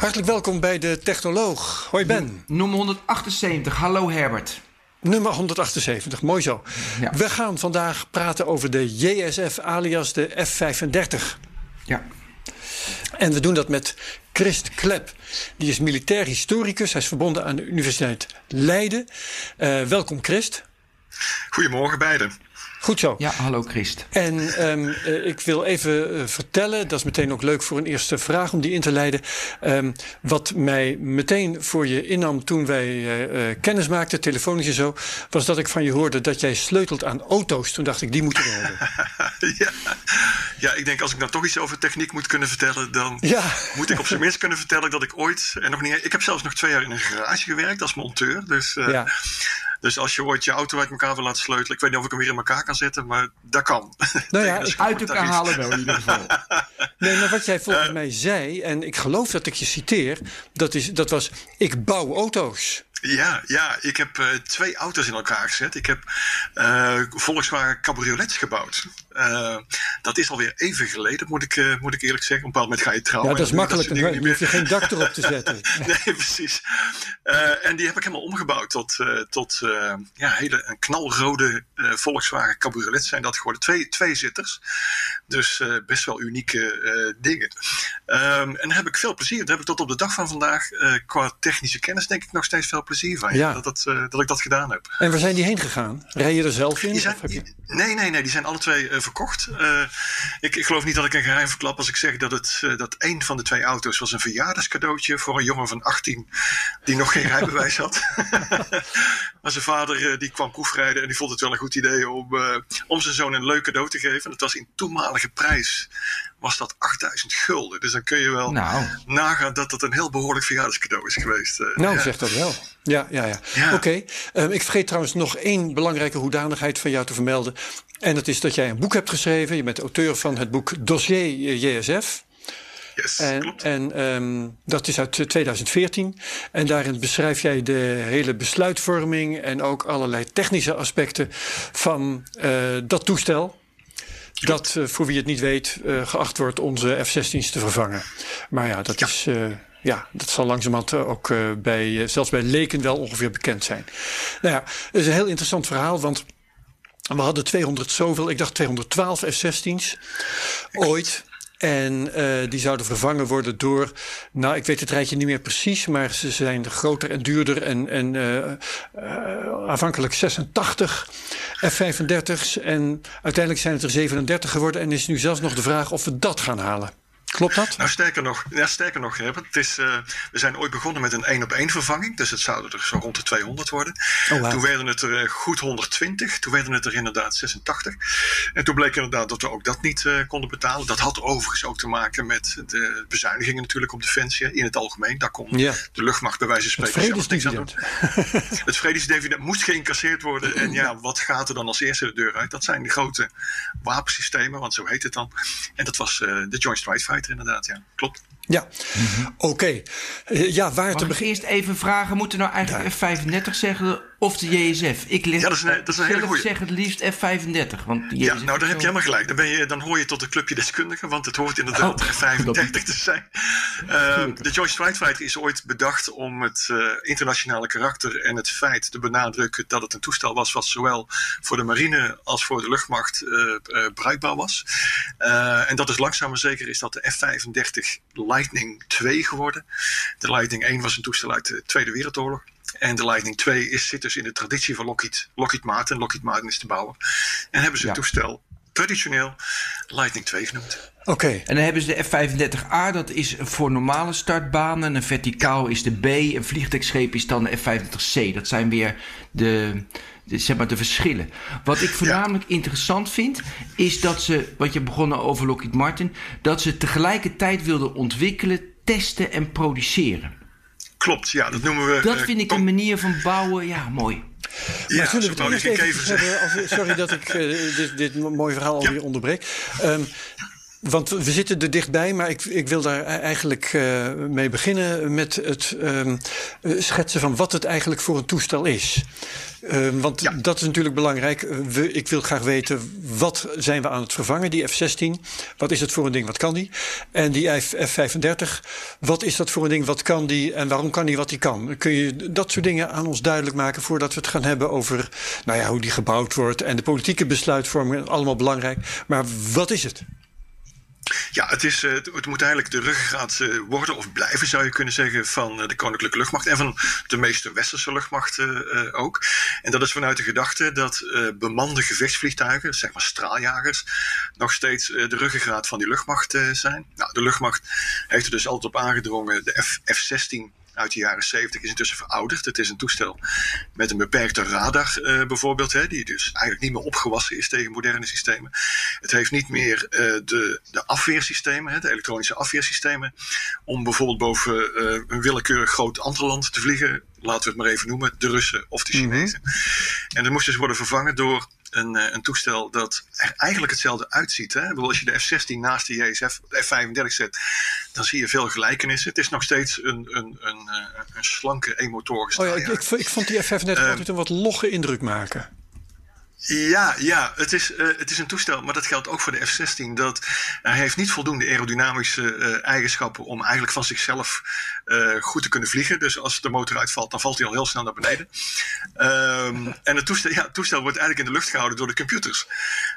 Hartelijk welkom bij de Technoloog. Hoi Ben. Nummer 178. Hallo Herbert. Nummer 178, mooi zo. Ja. We gaan vandaag praten over de JSF alias de F-35. Ja. En we doen dat met Christ Klep. Die is militair historicus. Hij is verbonden aan de Universiteit Leiden. Eh, welkom Christ. Goedemorgen beiden. Goed zo. Ja, hallo Christ. En ehm, eh, ik wil even eh, vertellen, dat is meteen ook leuk voor een eerste vraag om die in te leiden. Ehm, wat mij meteen voor je innam toen wij eh, kennis maakten, telefonisch en zo, was dat ik van je hoorde dat jij sleutelt aan auto's. Toen dacht ik, die moeten we hebben. ja. ja, ik denk als ik nou toch iets over techniek moet kunnen vertellen, dan Ja. moet ik op zijn minst kunnen vertellen dat ik ooit, en nog niet, ik heb zelfs nog twee jaar in een garage gewerkt als monteur. Dus, Ja. Dus als je ooit je auto uit elkaar wil laten sleutelen, ik weet niet of ik hem weer in elkaar kan zetten, maar dat kan. Nou ja, ik- Uit elkaar halen wel in ieder geval. Nee, maar wat jij volgens mij zei, en ik geloof dat ik je citeer, dat, is, dat was: ik bouw auto's. Ja, ja, ik heb eh, twee auto's in elkaar gezet. Ik heb eh, Volkswagen cabriolets gebouwd. Eh, dat is alweer even geleden, moet ik, eh, moet ik eerlijk zeggen. Op een bepaald moment ga je trouwen. Ja, dat is dan makkelijk. Dan dat soort hoef je geen dak erop te zetten. Nee, precies. Eh, en die heb ik helemaal omgebouwd tot, tot ja, hele een knalrode Volkswagen cabriolets zijn dat geworden. Twee, twee zitters. Dus best wel unieke dingen. Ehm, en daar heb ik veel plezier. Daar heb ik tot op de dag van vandaag qua technische kennis denk ik nog steeds veel plezier van. Ja. Dat, dat, dat ik dat gedaan heb. En waar zijn die heen gegaan? Rij je er zelf in? Zijn, je... Nee, nee, nee, die zijn alle twee verkocht. Eh, ik, ik geloof niet dat ik een geheim verklap als ik zeg dat, het, eh, dat één van de twee auto's was een verjaardagscadeautje voor een jongen van 18 die nog geen rijbewijs had. maar zijn vader eh, die kwam proefrijden en die vond het wel een goed idee om, eh, om zijn zoon een leuk cadeau te geven. Dat was in toenmalige prijs was dat 8000 gulden. Dus dan kun je wel Nou. nagaan dat dat een heel behoorlijk verjaardagscadeau is geweest. eh. Nou, Ja. zeg dat wel. Ja, ja, ja. Ja. Oké. Ehm, ik vergeet trouwens nog één belangrijke hoedanigheid van jou te vermelden. En dat is dat jij een boek hebt geschreven. Je bent auteur van het boek Dossier JSF. Yes, En, klopt. en ehm, dat is uit eh, 2014. En daarin beschrijf jij de hele besluitvorming en ook allerlei technische aspecten van eh, dat toestel. Dat, eh, voor wie het niet weet, eh, geacht wordt onze F-16's te vervangen. Maar ja, dat Ja. is. eh, ja, dat zal langzamerhand ook bij, zelfs bij leken wel ongeveer bekend zijn. Nou ja, het is een heel interessant verhaal, want we hadden 200 zoveel, ik dacht 212 F-16's ooit. En eh, die zouden vervangen worden door, nou ik weet het rijtje niet meer precies, maar ze zijn groter en duurder en, en eh, eh, aanvankelijk 86 F-35's en uiteindelijk zijn het er 37 geworden en is nu zelfs nog de vraag of we dat gaan halen. Klopt dat? Nou, sterker nog, ja, sterker nog Herbert, het is, eh, we zijn ooit begonnen met een één op één vervanging. Dus het zouden er zo rond de 200 worden. Oh. Toen werden het er eh, goed 120. Toen werden het er inderdaad 86. En toen bleek inderdaad dat we ook dat niet eh, konden betalen. Dat had overigens ook te maken met de bezuinigingen natuurlijk op defensie in het algemeen. Daar kon de luchtmacht bij wijze van spreken zelf niks aan doen. Het vredesdividend moest geïncasseerd worden. En ja, wat gaat er dan als eerste de deur uit? Dat zijn de grote wapensystemen, want zo heet het dan. En dat was de Joint Strike Fighter inderdaad, ja. Klopt. Ja, oké. Eh, ja, waar te Mag beginnen? eerst even vragen, moeten nou eigenlijk F35 zeggen of de JSF? Ik les, Ja, dat is een- dat is een hele zelf goeie. zeg het liefst F35. Want Ja, nou daar heb je helemaal gelijk. Dan, ben je, dan hoor je tot de clubje deskundigen, want het hoort inderdaad Oh, 35 te zijn. Eh, Gelukkig. de Joint Strike Fighter is ooit bedacht om het eh, internationale karakter en het feit te benadrukken dat het een toestel was wat zowel voor de marine als voor de luchtmacht eh, eh, bruikbaar was. En dat is langzaam maar zeker is dat de F-35 Lightning 2 geworden. De Lightning 1 was een toestel uit de Tweede Wereldoorlog. En de Lightning 2 is, zit dus in de traditie van Lockheed, Lockheed Martin. Lockheed Martin is de bouwer. En hebben ze Ja. het toestel traditioneel Lightning 2 genoemd. Oké, En dan hebben ze de F35A, dat is voor normale startbanen. Een verticaal is de B. Een vliegtuigscheep is dan de F35C. Dat zijn weer de, zeg maar, de verschillen. Wat ik voornamelijk interessant vind, is dat ze, wat je begonnen over Lockheed Martin, dat ze tegelijkertijd wilden ontwikkelen, testen en produceren. Klopt, ja, dat noemen we. Dat vind ik een manier van bouwen, ja, mooi. Ja, maar zullen we het eerst even hebben, als, sorry dat ik uh, dit, dit mooie verhaal alweer ja. onderbreek. Um, want we zitten er dichtbij, maar ik, ik wil daar eigenlijk uh, mee beginnen met het um, schetsen van wat het eigenlijk voor een toestel is. Uh, want ja. dat is natuurlijk belangrijk. We, ik wil graag weten, wat zijn we aan het vervangen, die F-16? Wat is het voor een ding, wat kan die? En die F-35, wat is dat voor een ding, wat kan die? En waarom kan die wat die kan? Kun je dat soort dingen aan ons duidelijk maken... voordat we het gaan hebben over nou ja, hoe die gebouwd wordt... en de politieke besluitvorming, allemaal belangrijk. Maar wat is het? Ja, het, is, eh, het moet eigenlijk de ruggengraat eh, worden of blijven, zou je kunnen zeggen, van eh, de Koninklijke Luchtmacht en van de meeste westerse luchtmachten ook. En dat is vanuit de gedachte dat bemande gevechtsvliegtuigen, zeg maar straaljagers, nog steeds de ruggengraat van die luchtmacht zijn. Nou, de luchtmacht heeft er dus altijd op aangedrongen de F-16 uit de jaren 70 is intussen verouderd. Het is een toestel met een beperkte radar uh, bijvoorbeeld, hè, die dus eigenlijk niet meer opgewassen is tegen moderne systemen. Het heeft niet meer uh, de, de afweersystemen, hè, de elektronische afweersystemen, om bijvoorbeeld boven uh, een willekeurig groot land te vliegen. Laten we het maar even noemen, de Russen of de mhm. Chinezen. Mm -hmm. En dat moest dus worden vervangen door een, een, toestel dat er eigenlijk hetzelfde uitziet. Hè? Bedoel, als je de F-16 naast de JSF, de F-35 zet, dan zie je veel gelijkenissen. Het is nog steeds een, een, een, een slanke eenmotorige Oh ja, ik, ik, ik, vond die F-35 uh, altijd een wat logge indruk maken. Ja, ja het, is, uh, het is een toestel, maar dat geldt ook voor de F-16. Dat hij heeft niet voldoende aerodynamische uh, eigenschappen om eigenlijk van zichzelf uh, goed te kunnen vliegen. Dus als de motor uitvalt, dan valt hij al heel snel naar beneden. Um, en het toestel, ja, het toestel wordt eigenlijk in de lucht gehouden door de computers.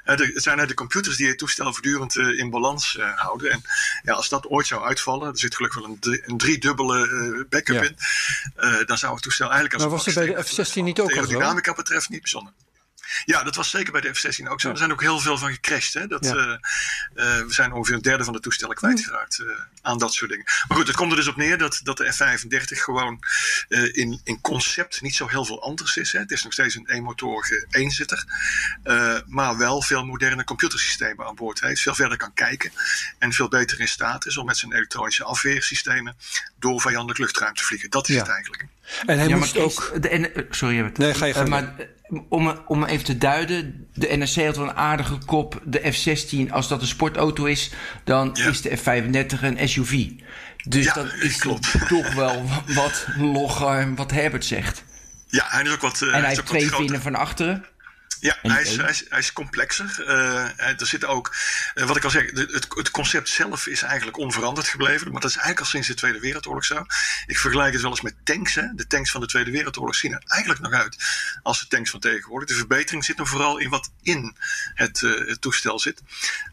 De, het zijn de computers die het toestel voortdurend in balans houden. En ja, als dat ooit zou uitvallen, er zit gelukkig wel een, een driedubbele backup ja. in, dan zou het toestel eigenlijk als Maar was er bij de F-16 niet ook aerodynamica betreft niet bijzonder. Ja, dat was zeker bij de F-16 ook zo. Ja. Er zijn ook heel veel van gecrashed. Hè? Dat, ja. uh, uh, we zijn ongeveer een derde van de toestellen kwijtgeraakt uh, aan dat soort dingen. Maar goed, het komt er dus op neer dat, dat de F-35 gewoon in, in concept niet zo heel veel anders is. Hè? Het is nog steeds een eenmotorige eenzitter. maar wel veel moderne computersystemen aan boord heeft. Veel verder kan kijken. En veel beter in staat is om met zijn elektronische afweersystemen door vijandelijk luchtruim te vliegen. Dat is ja. het eigenlijk. En hij ja, moest ook. De, sorry, nee, ga je uh, maar om, om even te duiden, de NRC had wel een aardige kop. De F-16, als dat een sportauto is, dan ja. is de F-35 een SUV. Dus ja, dan is klopt. het toch wel wat logger, wat Herbert zegt. Ja, hij is ook wat. Uh, en hij heeft twee vinnen van achteren. Ja, hij is, hij, is, hij is, complexer. Uh, er zit ook, uh, wat ik al zeg, het, het, concept zelf is eigenlijk onveranderd gebleven. Maar dat is eigenlijk al sinds de Tweede Wereldoorlog zo. Ik vergelijk het wel eens met tanks. Hè. De tanks van de Tweede Wereldoorlog zien er eigenlijk nog uit als de tanks van tegenwoordig. De verbetering zit er vooral in wat in het, uh, het toestel zit.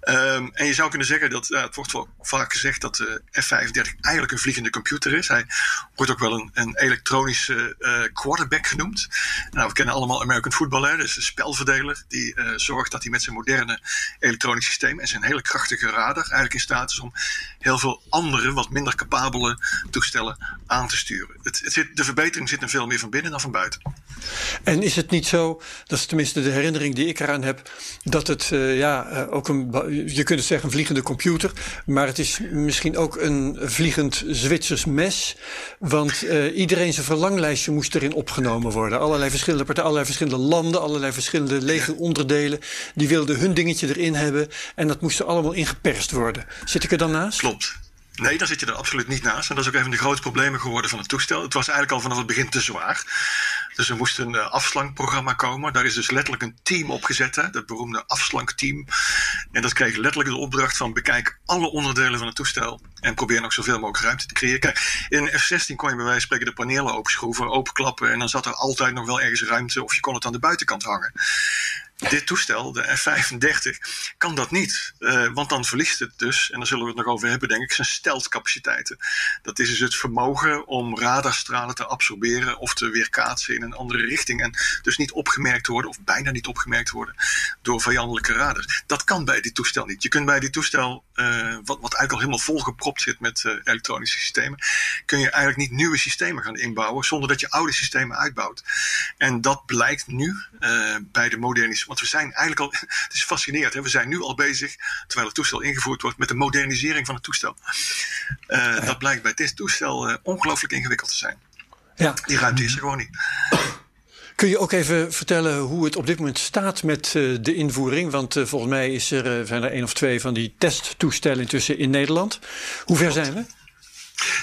Um, en je zou kunnen zeggen dat, het wordt wel vaak gezegd dat de F-35 eigenlijk een vliegende computer is. Hij wordt ook wel een, een elektronische quarterback genoemd. Nou, we kennen allemaal American football, hè, dus een spel die uh, zorgt dat hij met zijn moderne elektronisch systeem en zijn hele krachtige radar eigenlijk in staat is om heel veel andere, wat minder capabele toestellen aan te sturen. Het, het de verbetering zit er veel meer van binnen dan van buiten. En is het niet zo, dat is tenminste de herinnering die ik eraan heb, dat het uh, ja, uh, ook een, je kunt het zeggen een vliegende computer, maar het is misschien ook een vliegend Zwitsers mes, want iedereen zijn verlanglijstje moest erin opgenomen worden. Allerlei verschillende partijen, allerlei verschillende landen, allerlei verschillende legeronderdelen, die wilden hun dingetje erin hebben en dat moest er allemaal ingeperst worden. Zit ik er dan naast? Klopt. Nee, daar zit je er absoluut niet naast. En dat is ook een van de grote problemen geworden van het toestel. Het was eigenlijk al vanaf het begin te zwaar. Dus er moest een uh, afslankprogramma komen. Daar is dus letterlijk een team opgezet, hè, dat beroemde afslankteam. En dat kreeg letterlijk de opdracht van bekijk alle onderdelen van het toestel. En probeer nog zoveel mogelijk ruimte te creëren. Kijk, in een F-16 kon je bij wijze van spreken de panelen openschroeven, openklappen. En dan zat er altijd nog wel ergens ruimte of je kon het aan de buitenkant hangen. Dit toestel, de F-35, kan dat niet. Uh, want dan verliest het dus, en daar zullen we het nog over hebben, denk ik, zijn steltcapaciteiten. Dat is dus het vermogen om radarstralen te absorberen of te weerkaatsen in een andere richting. En dus niet opgemerkt worden, of bijna niet opgemerkt worden, door vijandelijke radars. Dat kan bij dit toestel niet. Je kunt bij dit toestel, uh, wat, wat eigenlijk al helemaal volgepropt zit met uh, elektronische systemen, kun je eigenlijk niet nieuwe systemen gaan inbouwen zonder dat je oude systemen uitbouwt. En dat blijkt nu bij de modernisering want we zijn eigenlijk al, het is fascinerend, hè? we zijn nu al bezig, terwijl het toestel ingevoerd wordt, met de modernisering van het toestel. Uh, Dat blijkt bij dit toestel uh, ongelooflijk ingewikkeld te zijn. Ja. Die ruimte is er gewoon niet. Kun je ook even vertellen hoe het op dit moment staat met uh, de invoering? Want volgens mij is er, zijn er één of twee van die testtoestellen intussen in Nederland. Hoe ver zijn we?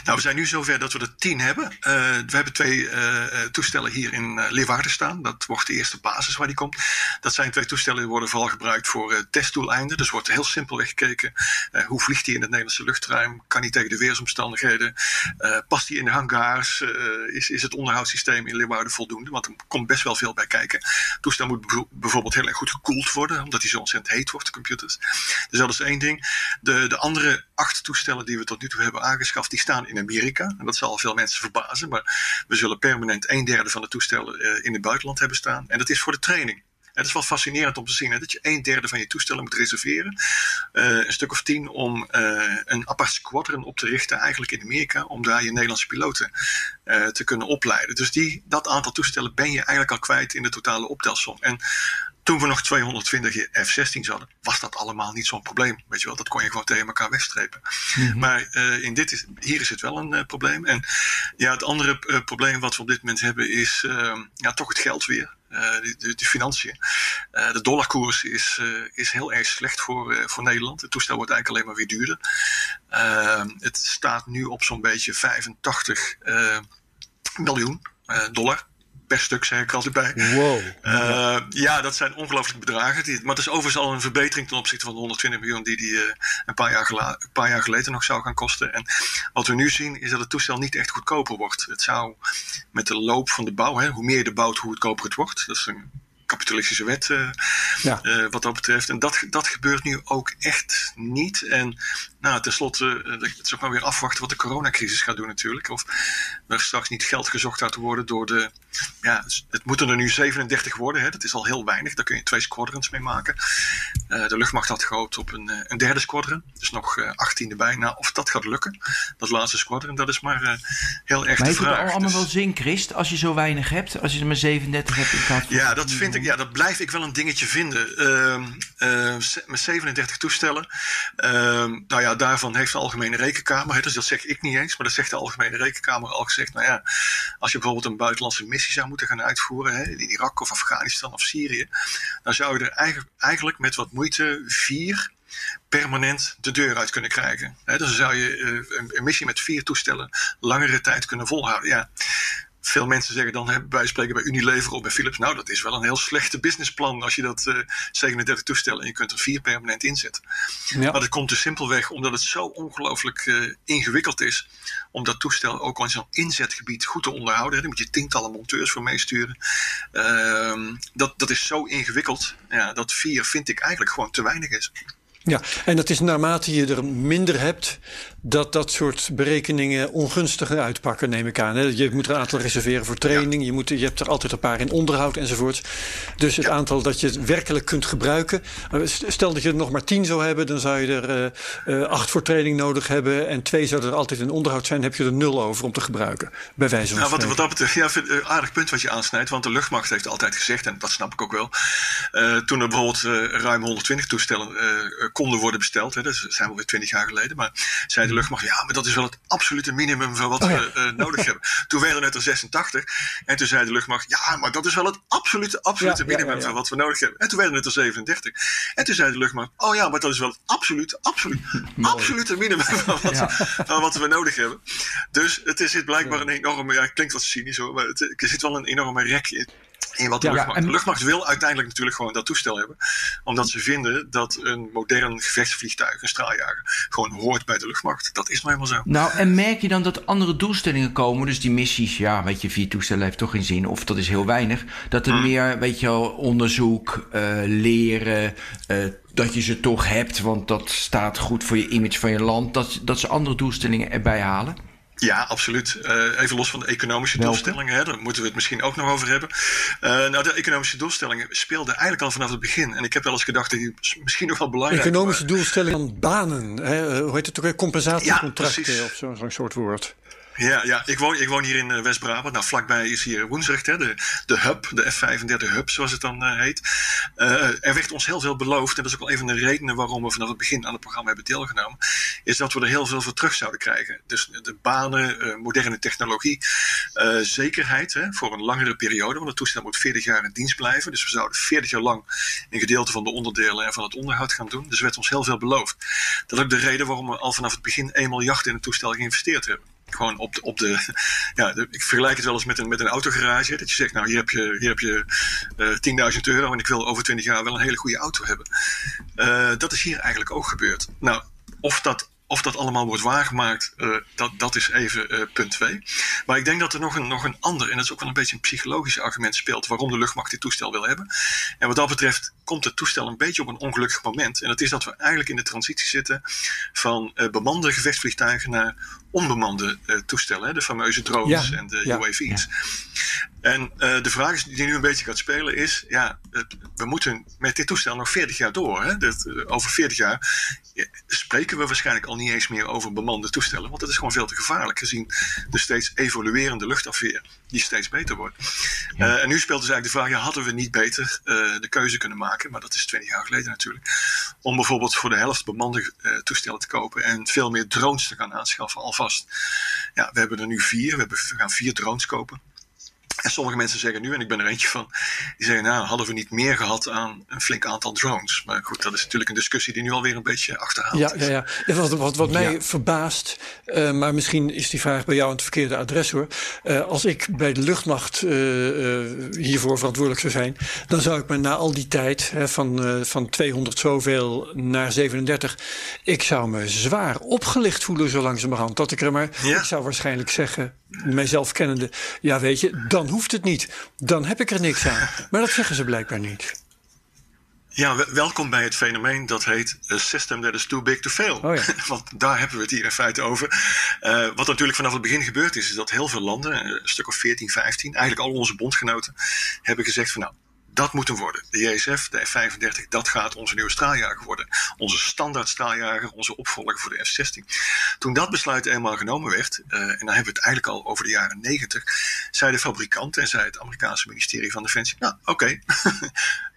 Nou, we zijn nu zover dat we er tien hebben. Uh, we hebben twee uh, toestellen hier in uh, Leeuwarden staan. Dat wordt de eerste basis waar die komt. Dat zijn twee toestellen die worden vooral gebruikt voor testdoeleinden. Dus wordt heel simpelweg gekeken. hoe vliegt die in het Nederlandse luchtruim? Kan die tegen de weersomstandigheden? past die in de hangars? is, is het onderhoudssysteem in Leeuwarden voldoende? Want er komt best wel veel bij kijken. Het toestel moet bijvoorbeeld heel erg goed gekoeld worden. Omdat die zo ontzettend heet wordt, de computers. Dus dat is één ding. De, de andere acht toestellen die we tot nu toe hebben aangeschaft... die staan in Amerika. En dat zal veel mensen verbazen, maar we zullen permanent een derde van de toestellen uh, in het buitenland hebben staan. En dat is voor de training. Het is wel fascinerend om te zien dat je een derde van je toestellen moet reserveren. Uh, een stuk of tien om uh, een apart squadron op te richten, eigenlijk in Amerika, om daar je Nederlandse piloten te kunnen opleiden. Dus die, dat aantal toestellen ben je eigenlijk al kwijt in de totale optelsom. En toen we nog 220 F-16's hadden, was dat allemaal niet zo'n probleem. Weet je wel, dat kon je gewoon tegen elkaar wegstrepen. Mm-hmm. Maar uh, in dit is, hier is het wel een uh, probleem. En ja, het andere uh, probleem wat we op dit moment hebben is ehm, ja, toch het geld weer. De, de, de, financiën. de dollarkoers is, is heel erg slecht voor, voor Nederland. Het toestel wordt eigenlijk alleen maar weer duurder. Ehm, het staat nu op zo'n beetje 85 miljoen dollar per stuk, zeg ik altijd bij. Wow. Uh, ja, dat zijn ongelooflijke bedragen. Die, maar het is overigens al een verbetering ten opzichte van de 120 miljoen die die uh, een, paar jaar een paar jaar geleden nog zou gaan kosten. En wat we nu zien is dat het toestel niet echt goedkoper wordt. Het zou met de loop van de bouw, hè, hoe meer je de bouwt, hoe goedkoper het wordt. Dat is een kapitalistische wet uh, ja. wat dat betreft. En dat, dat gebeurt nu ook echt niet. En nou, tenslotte, uh, het is ook maar weer afwachten wat de coronacrisis gaat doen natuurlijk. Of er straks niet geld gezocht gaat worden door de... Ja, het moeten er nu 37 worden. Hè. Dat is al heel weinig. Daar kun je twee squadrons mee maken. de luchtmacht had gehoopt op een, een derde squadron. Dus nog 18 erbij. Nou, of dat gaat lukken, dat laatste squadron, dat is maar heel erg maar de vraag. Maar heeft het allemaal dus... wel zin, Christ, als je zo weinig hebt? Als je er maar 37 hebt in plaats van... Ja, dat vind ik, ja, dat blijf ik wel een dingetje vinden. Uh, met 37 toestellen. Uh, nou ja, daarvan heeft de Algemene Rekenkamer, hè, dus dat zeg ik niet eens, maar dat zegt de Algemene Rekenkamer al gezegd. Nou ja, als je bijvoorbeeld een buitenlandse missie zou moeten gaan uitvoeren, hè, in Irak of Afghanistan of Syrië, dan zou je er eigenlijk, met wat moeite vier permanent de deur uit kunnen krijgen. He, dus dan zou je uh, een, missie met vier toestellen langere tijd kunnen volhouden. Ja, veel mensen zeggen dan hè, bij spreken bij Unilever of bij Philips. Nou, dat is wel een heel slechte businessplan als je dat uh, 37 toestellen en je kunt er vier permanent inzetten. Ja. Maar dat komt dus simpelweg omdat het zo ongelooflijk uh, ingewikkeld is om dat toestel ook in zo'n inzetgebied goed te onderhouden. Daar moet je tientallen monteurs voor meesturen. Uh, dat, dat is zo ingewikkeld. Ja, dat vier vind ik eigenlijk gewoon te weinig is. Ja, en dat is naarmate je er minder hebt, dat dat soort berekeningen ongunstiger uitpakken, neem ik aan. Je moet er een aantal reserveren voor training, je, moet, je hebt er altijd een paar in onderhoud enzovoort. Dus het aantal dat je het werkelijk kunt gebruiken. Stel dat je er nog maar tien zou hebben, dan zou je er uh, acht voor training nodig hebben en twee zouden er altijd in onderhoud zijn, heb je er nul over om te gebruiken, bij wijze van nou, wat, wat dat betreft, ja, vind, uh, aardig punt wat je aansnijdt, want de luchtmacht heeft altijd gezegd, en dat snap ik ook wel, uh, toen er bijvoorbeeld ruim 120 toestellen konden worden besteld. Hè, dat zijn alweer twintig jaar geleden. Maar zei de luchtmacht, ja, maar dat is wel het absolute minimum van wat oh, ja. we uh, nodig hebben. Toen werden het er 86. En toen zei de luchtmacht, ja, maar dat is wel het absolute, absolute ja, minimum ja, van wat we nodig hebben. En toen werden het er 37. En toen zei de luchtmacht, oh ja, maar dat is wel het absolute, absolute, absolute minimum van wat, van wat, we nodig hebben. Dus het is blijkbaar een enorme, ja, klinkt wat cynisch hoor, maar het, er zit wel een enorme rek in in wat de, luchtmacht. de luchtmacht wil uiteindelijk natuurlijk gewoon dat toestel hebben. Omdat ze vinden dat een modern gevechtsvliegtuig, een straaljager, gewoon hoort bij de luchtmacht. Dat is nou helemaal zo. Nou, en merk je dan dat andere doelstellingen komen? Dus die missies, ja, weet je, vier toestellen heeft toch geen zin. Of dat is heel weinig. Dat er hmm. meer, weet je wel, onderzoek, uh, leren, uh, dat je ze toch hebt. Want dat staat goed voor je image van je land. Dat, dat ze andere doelstellingen erbij halen. Ja, absoluut. Uh, even los van de economische doelstellingen, hè, daar moeten we het misschien ook nog over hebben. Uh, nou, de economische doelstellingen speelden eigenlijk al vanaf het begin. En ik heb wel eens gedacht dat die misschien nog wel belangrijk Economische doelstellingen van banen, hè? hoe heet het ook? Compensatiecontracten ja, of zo'n soort woord. Ja, ja ik, woon, ik woon hier in eh, West-Brabant. Nou, vlakbij is hier Woensrecht, hè, de, de hub, de F-35 hub, zoals het dan uh, heet. Uh, er werd ons heel veel beloofd, en dat is ook wel een van de redenen waarom we vanaf het begin aan het programma hebben deelgenomen, is dat we er heel veel voor terug zouden krijgen. Dus de banen, moderne technologie, zekerheid hè, voor een langere periode, want het toestel moet 40 jaar in dienst blijven. Dus we zouden 40 jaar lang een gedeelte van de onderdelen en van het onderhoud gaan doen. Dus er werd ons heel veel beloofd. Dat is ook de reden waarom we al vanaf het begin 1 miljard in het toestel geïnvesteerd hebben gewoon op de, op de ja, ik vergelijk het wel eens met een, met een autogarage. Dat je zegt, nou hier heb je, hier heb je uh, eh, 10.000 euro en ik wil over 20 jaar wel een hele goede auto hebben. Uh, dat is hier eigenlijk ook gebeurd. Nou, of dat of dat allemaal wordt waargemaakt, uh, dat, dat is even uh, punt 2. Maar ik denk dat er nog een, nog een ander, en dat is ook wel een beetje een psychologisch argument speelt, waarom de luchtmacht dit toestel wil hebben. En wat dat betreft komt het toestel een beetje op een ongelukkig moment. En dat is dat we eigenlijk in de transitie zitten van uh, bemande gevechtsvliegtuigen naar onbemande toestellen, de fameuze drones en de ja, UAV's. En uh, de vraag die nu een beetje gaat spelen is: ja, we moeten met dit toestel nog 40 jaar door. Hè? Dat, uh, over 40 jaar spreken we waarschijnlijk al niet eens meer over bemande toestellen, want dat is gewoon veel te gevaarlijk gezien de steeds evoluerende luchtafweer die steeds beter wordt. Uh, en nu speelt dus eigenlijk de vraag: ja, hadden we niet beter de keuze kunnen maken, maar dat is 20 jaar geleden natuurlijk, om bijvoorbeeld voor de helft bemande toestellen te kopen en veel meer drones te gaan aanschaffen alvast. Ja, we hebben er nu vier, we, hebben, we gaan vier drones kopen. En sommige mensen zeggen nu, en ik ben er eentje van, die zeggen, nou, hadden we niet meer gehad aan een flink aantal drones? Maar goed, dat is natuurlijk een discussie die nu alweer een beetje achterhaald ja, Ja, ja. Wat, wat, wat mij verbaast, uh, maar misschien is die vraag bij jou aan het verkeerde adres hoor. Uh, als ik bij de luchtmacht uh, hiervoor verantwoordelijk zou zijn, dan zou ik me na al die tijd, hè, van, van 200 zoveel naar 37, ik zou me zwaar opgelicht voelen zo langzamerhand. Dat ik er maar, ja. ik zou waarschijnlijk zeggen, mijzelf kennende, ja weet je, dan hoeft het niet. Dan heb ik er niks aan. Maar dat zeggen ze blijkbaar niet. Ja, welkom bij het fenomeen dat heet a system that is too big to fail. Oh ja. Want daar hebben we het hier in feite over. Uh, wat natuurlijk vanaf het begin gebeurd is, is dat heel veel landen, een stuk of 14, 15, eigenlijk al onze bondgenoten, hebben gezegd van nou, dat moet hem worden. De JSF, de F-35, dat gaat onze nieuwe straaljager worden. Onze standaard straaljager, onze opvolger voor de F-16. Toen dat besluit eenmaal genomen werd, uh, en dan hebben we het eigenlijk al over de jaren 90, zei de fabrikant en zei het Amerikaanse ministerie van Defensie, nou oké.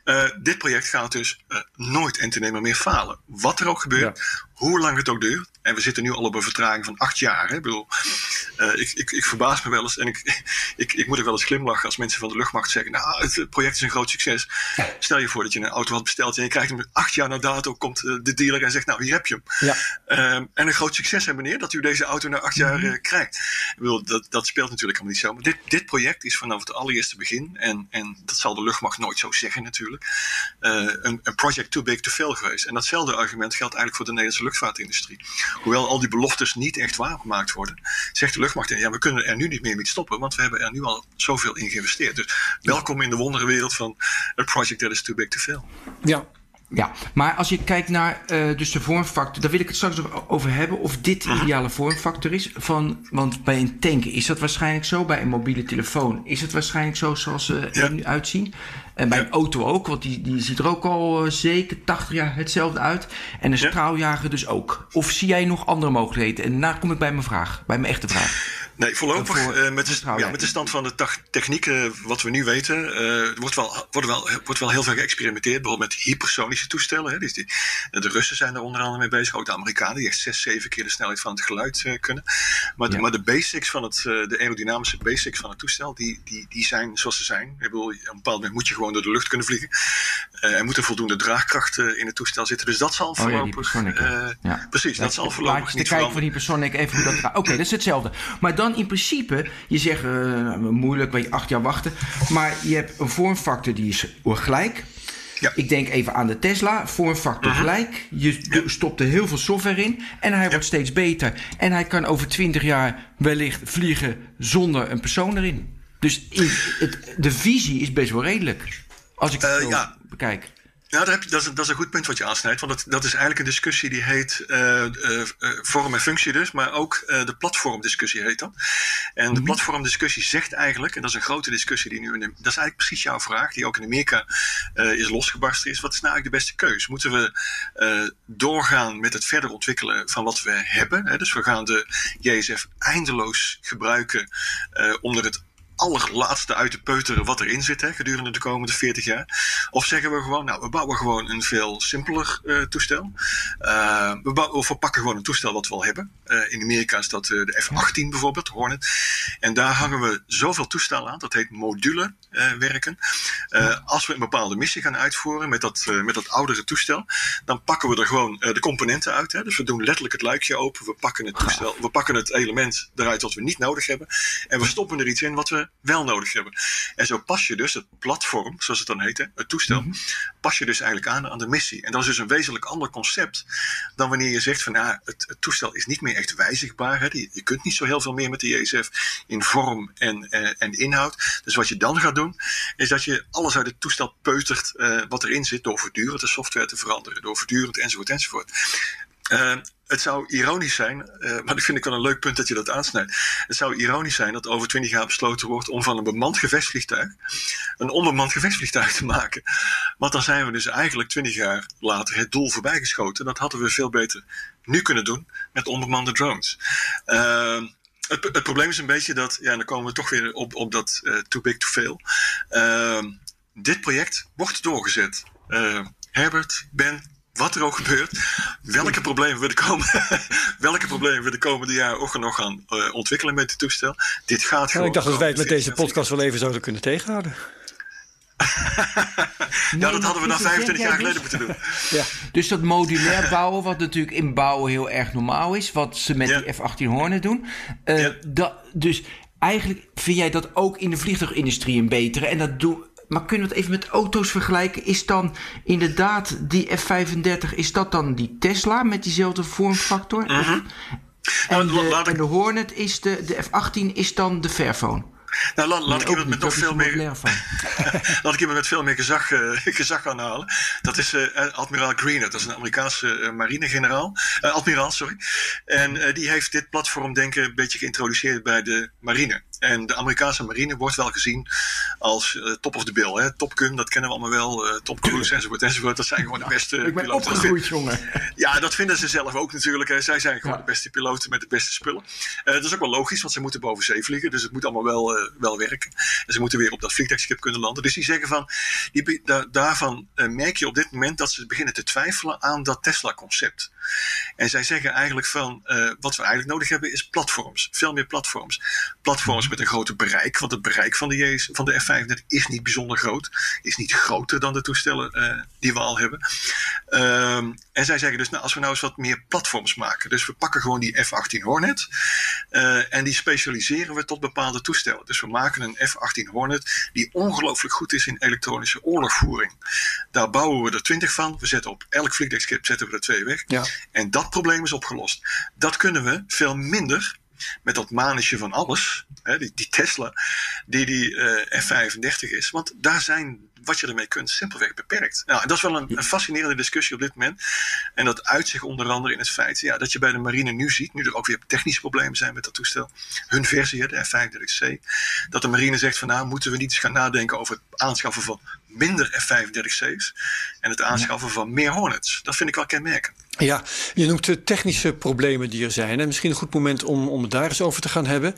Uh, dit project gaat dus uh, nooit en te nemen meer falen. Wat er ook gebeurt, ja. hoe lang het ook duurt. En we zitten nu al op een vertraging van acht jaar. Hè? Ik, bedoel, uh, ik, ik, ik, verbaas me wel eens en ik, ik, ik moet ook wel eens glimlachen als mensen van de luchtmacht zeggen: Nou, het project is een groot succes. Stel je voor dat je een auto had besteld en je krijgt hem acht jaar na dato. Komt de dealer en zegt: Nou, hier heb je hem. Ja. Uh, en een groot succes, hè, meneer, dat u deze auto na acht jaar uh, krijgt. Ik bedoel, dat, dat speelt natuurlijk helemaal niet zo. Maar dit, dit project is vanaf het allereerste begin, en, en dat zal de luchtmacht nooit zo zeggen natuurlijk, een, een project too big to fail geweest. En datzelfde argument geldt eigenlijk voor de Nederlandse luchtvaartindustrie. Hoewel al die beloftes niet echt waargemaakt worden, zegt de luchtmacht: ja, we kunnen er nu niet meer mee stoppen, want we hebben er nu al zoveel in geïnvesteerd. Dus welkom in de wonderenwereld van a project that is too big to fail. Ja, ja, maar als je kijkt naar uh, dus de vormfactor, daar wil ik het straks over hebben. Of dit de ideale vormfactor is. Van, want bij een tank is dat waarschijnlijk zo. Bij een mobiele telefoon is het waarschijnlijk zo zoals ze er nu uitzien. En bij een auto ook, want die, die ziet er ook al uh, zeker 80 jaar hetzelfde uit. En een straaljager dus ook. Of zie jij nog andere mogelijkheden? En daarna kom ik bij mijn vraag, bij mijn echte vraag. Nee, voorlopig uh, met, de, ja, met de stand van de technieken, wat we nu weten, uh, wordt, wel, wordt, wel, wordt wel heel veel geëxperimenteerd. Bijvoorbeeld met hypersonische toestellen. Hè. Dus die, de Russen zijn er onder andere mee bezig, ook de Amerikanen, die echt zes, zeven keer de snelheid van het geluid kunnen. Maar, ja. de, maar de basics van het, de aerodynamische basics van het toestel, die, die, die zijn zoals ze zijn. Ik bedoel, op een bepaald moment moet je gewoon door de lucht kunnen vliegen. er moet een voldoende draagkracht in het toestel zitten. Dus dat zal oh, voorlopig... Ja, ja. Precies, dat zal voorlopig niet te kijken van die Personic, even hoe dat gaat. Oké, dat is hetzelfde. Maar dan in principe, je zegt moeilijk, weet je, acht jaar wachten. Maar je hebt een vormfactor die is gelijk. Ja. Ik denk even aan de Tesla, vormfactor uh gelijk. Je stopt er heel veel software in en hij wordt steeds beter. En hij kan over 20 jaar wellicht vliegen zonder een persoon erin. Dus het, de visie is best wel redelijk. Als ik het uh, ja. bekijk. Ja, dat, is, dat, is, een goed punt wat je aansnijdt. Want dat, dat is eigenlijk een discussie die heet uh, uh, vorm en functie dus. Maar ook uh, de platformdiscussie heet dat. En de mhm. platformdiscussie zegt eigenlijk, en dat is een grote discussie die nu... In de, dat is eigenlijk precies jouw vraag, die ook in Amerika is losgebarsten. Is wat is nou eigenlijk de beste keus? Moeten we doorgaan met het verder ontwikkelen van wat we hebben? Hè? Dus we gaan de JSF eindeloos gebruiken onder het allerlaatste uit te peuteren wat erin zit hè, gedurende de komende 40 jaar? Of zeggen we gewoon, nou, we bouwen gewoon een veel simpeler uh, toestel. Uh, we, bouwen, we pakken gewoon een toestel wat we al hebben. Uh, in Amerika is dat de F-18 bijvoorbeeld, Hornet. En daar hangen we zoveel toestellen aan, dat heet module werken. als we een bepaalde missie gaan uitvoeren met dat, met dat oudere toestel, dan pakken we er gewoon de componenten uit. Hè. Dus we doen letterlijk het luikje open, we pakken het toestel, we pakken het element eruit wat we niet nodig hebben. En we stoppen er iets in wat we wel nodig hebben. En zo pas je dus het platform, zoals het dan heet, het toestel, mhm. pas je dus eigenlijk aan aan de missie. En dat is dus een wezenlijk ander concept dan wanneer je zegt van ja, het, het toestel is niet meer echt wijzigbaar. Hè. Je, kunt niet zo heel veel meer met de JSF in vorm en, eh, en inhoud. Dus wat je dan gaat doen, is dat je alles uit het toestel peutert uh, wat erin zit door voortdurend de software te veranderen, door voortdurend enzovoort enzovoort. Uh, het zou ironisch zijn, uh, maar dat vind ik wel een leuk punt dat je dat aansnijdt. Het zou ironisch zijn dat over twintig jaar besloten wordt om van een bemand gevechtsvliegtuig een onbemand gevechtsvliegtuig te maken. Want dan zijn we dus eigenlijk twintig jaar later het doel voorbijgeschoten. Dat hadden we veel beter nu kunnen doen met onbemande drones. Uh, het, het, probleem is een beetje dat, ja, dan komen we toch weer op, op dat uh, too big to fail. Uh, dit project wordt doorgezet. Uh, Herbert, Ben, wat er ook gebeurt, welke problemen we de komende, welke problemen we de komende jaren ook nog gaan uh, ontwikkelen met het toestel. Dit gaat ja, gewoon. Ik dacht dat wij het met deze podcast wel even zouden kunnen tegenhouden. ja, dat hadden we dan 25 jaar geleden moeten doen. ja. Dus dat modulair bouwen, wat natuurlijk in bouwen heel erg normaal is, wat ze met die F-18 Hornet doen. Uh, ja. dat, dus eigenlijk vind jij dat ook in de vliegtuigindustrie een betere. En dat doen maar kunnen we het even met auto's vergelijken? Is dan inderdaad die F35, is dat dan die Tesla met diezelfde vormfactor? Uh -huh. en, de, en de Hornet is de, de F18 is dan de Fairphone? Nou, laat, laat ik iemand met nog veel meer. laat ik iemand met veel meer gezag, uh, gezag aanhalen. Dat is uh, admiraal Greener. Dat is een Amerikaanse uh, marinegeneraal. admiraal, sorry. En die heeft dit platformdenken een beetje geïntroduceerd bij de marine. En de Amerikaanse marine wordt wel gezien als uh, top of the bill. Hè? Top Gun, dat kennen we allemaal wel. Uh, top Cruise enzovoort enzovoort. Dat zijn gewoon de beste Ik ben piloten. opgegroeid, jongen. Ja, dat vinden ze zelf ook natuurlijk. Hè. Zij zijn gewoon de beste piloten met de beste spullen. Uh, dat is ook wel logisch, want ze moeten boven zee vliegen. Dus het moet allemaal wel, wel werken. En ze moeten weer op dat vliegtuigschip kunnen landen. Dus die zeggen van, die, da, daarvan merk je op dit moment dat ze beginnen te twijfelen aan dat Tesla-concept. En zij zeggen eigenlijk van, wat we eigenlijk nodig hebben is platforms. Veel meer platforms. Platforms met een groter bereik. Want het bereik van de, J's, van de F-35 is niet bijzonder groot. Is niet groter dan de toestellen uh, die we al hebben. Um, en zij zeggen dus, nou, als we nou eens wat meer platforms maken. Dus we pakken gewoon die F-18 Hornet. Uh, en die specialiseren we tot bepaalde toestellen. Dus we maken een F-18 Hornet die ongelooflijk goed is in elektronische oorlogvoering. Daar bouwen we er twintig van. We zetten op elk vliegdekschip zetten we er twee weg. Ja. En dat probleem is opgelost. Dat kunnen we veel minder met dat manetje van alles, hè, die, die, Tesla, die die uh, F35 is. Want daar zijn wat je ermee kunt simpelweg beperkt. Nou, dat is wel een, een, fascinerende discussie op dit moment. En dat uit zich onder andere in het feit ja, dat je bij de marine nu ziet, nu er ook weer technische problemen zijn met dat toestel, hun versie, de F35C, dat de marine zegt van nou moeten we niet eens gaan nadenken over het aanschaffen van minder F-35C's en het aanschaffen van meer Hornets. Dat vind ik wel kenmerkend. Ja, je noemt de technische problemen die er zijn. En misschien een goed moment om, om het daar eens over te gaan hebben.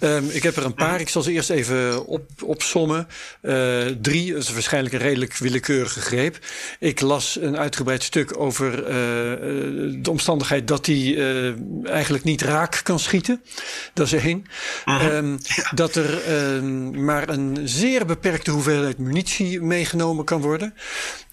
Um, ik heb er een paar. Ik zal ze eerst even op, opsommen. Uh, drie, dat is waarschijnlijk een redelijk willekeurige greep. Ik las een uitgebreid stuk over uh, de omstandigheid dat hij uh, eigenlijk niet raak kan schieten. Dat is één. Um, ja. Dat er um, maar een zeer beperkte hoeveelheid munitie meegenomen kan worden.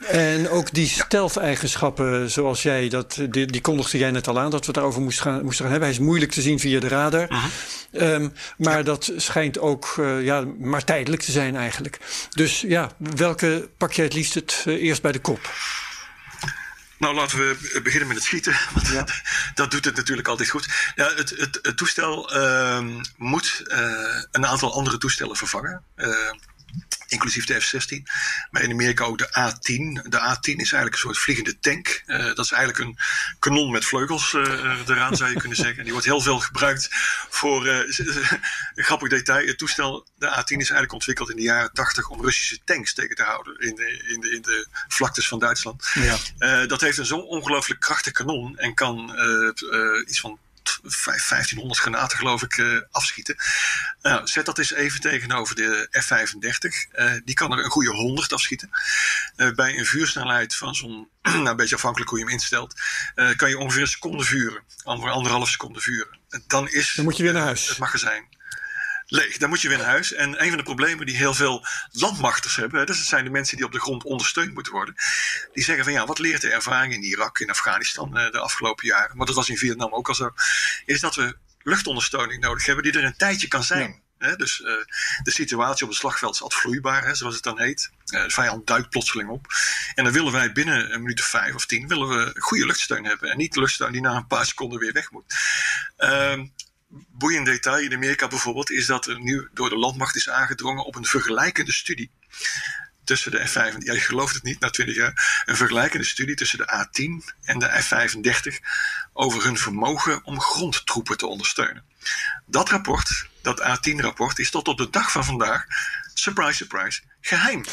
En ook die stealth-eigenschappen, zoals jij dat die, die kondigde jij net al aan, dat we daarover moesten gaan, moesten gaan hebben. Hij is moeilijk te zien via de radar. Uh -huh. um, maar ja. dat schijnt ook uh, ja, maar tijdelijk te zijn eigenlijk. Dus ja, welke pak jij het liefst het uh, eerst bij de kop? Nou, laten we beginnen met het schieten. Want ja. dat, dat, doet het natuurlijk altijd goed. Ja, het, het, het toestel uh, moet uh, een aantal andere toestellen vervangen. Inclusief de F-16. Maar in Amerika ook de A-10. De A-10 is eigenlijk een soort vliegende tank. Uh, dat is eigenlijk een kanon met vleugels uh, eraan, zou je kunnen zeggen. Die wordt heel veel gebruikt voor, een grappig detail, het toestel, de A-10 is eigenlijk ontwikkeld in de jaren 80 om Russische tanks tegen te houden in de, in de, in de vlaktes van Duitsland. Ja. dat heeft een zo ongelooflijk krachtig kanon en kan iets van 1500 granaten geloof ik uh, afschieten. Nou, zet dat eens even tegenover de F-35. Uh, die kan er een goede 100 afschieten. Uh, bij een vuursnelheid van zo'n, nou, een beetje afhankelijk hoe je hem instelt, kan je ongeveer een seconde vuren. Ongeveer anderhalf seconde vuren. Dan is Dan moet je weer naar huis. het magazijn leeg. Dan moet je weer naar huis. En een van de problemen die heel veel landmachters hebben, dus dat zijn de mensen die op de grond ondersteund moeten worden, die zeggen van ja, wat leert de ervaring in Irak, in Afghanistan de afgelopen jaren, maar dat was in Vietnam ook al zo, is dat we luchtondersteuning nodig hebben die er een tijdje kan zijn. Ja. dus uh, de situatie op het slagveld is altijd vloeibaar, hè, zoals het dan heet. Uh, de vijand duikt plotseling op. En dan willen wij binnen een minuut of vijf of tien willen we goede luchtsteun hebben. En niet luchtsteun die na een paar seconden weer weg moet. Uh, boeiend detail in Amerika bijvoorbeeld is dat er nu door de landmacht is aangedrongen op een vergelijkende studie tussen de F-35, ja, je gelooft het niet na 20 jaar, een vergelijkende studie tussen de A-10 en de F-35 over hun vermogen om grondtroepen te ondersteunen. Dat rapport, dat A-10-rapport, is tot op de dag van vandaag, surprise, surprise, geheim.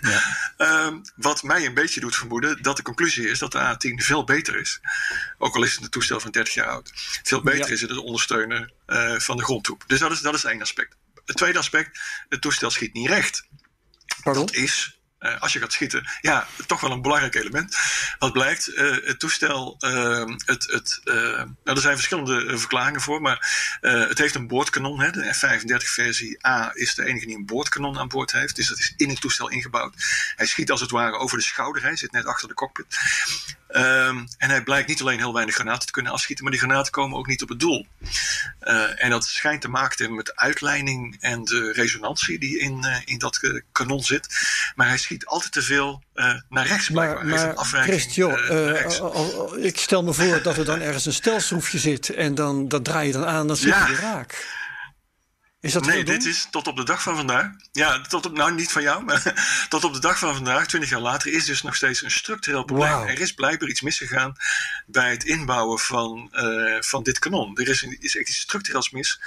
Ja. um, wat mij een beetje doet vermoeden dat de conclusie is dat de A10 veel beter is. Ook al is het een toestel van 30 jaar oud. Veel beter ja. is het het ondersteunen uh, van de grondtroep. Dus dat is, dat is één aspect. Het tweede aspect, het toestel schiet niet recht. Pardon? Dat is uh, als je gaat schieten, ja, toch wel een belangrijk element. Wat blijkt, uh, het toestel, uh, het, het, nou, er zijn verschillende verklaringen voor, maar het heeft een boordkanon. Hè. De F-35-versie A is de enige die een boordkanon aan boord heeft, dus dat is in het toestel ingebouwd. Hij schiet als het ware over de schouder, hij zit net achter de cockpit. Um, en hij blijkt niet alleen heel weinig granaten te kunnen afschieten, maar die granaten komen ook niet op het doel. Uh, en dat schijnt te maken te hebben met de uitleiding en de resonantie die in, uh, in dat uh, kanon zit. Maar hij schiet altijd te veel naar rechts. Maar, maar Christ, joh, ik stel me voor dat er dan ergens een stelschroefje zit en dan dat draai je dan aan, dan zit ja. je raak. Is dat nee, dit is tot op de dag van vandaag. Ja, tot op, nou niet van jou, maar tot op de dag van vandaag, twintig jaar later, is dus nog steeds een structureel probleem. Wow. Er is blijkbaar iets misgegaan bij het inbouwen van, uh, van dit kanon. Er is, een, is echt iets structureels mis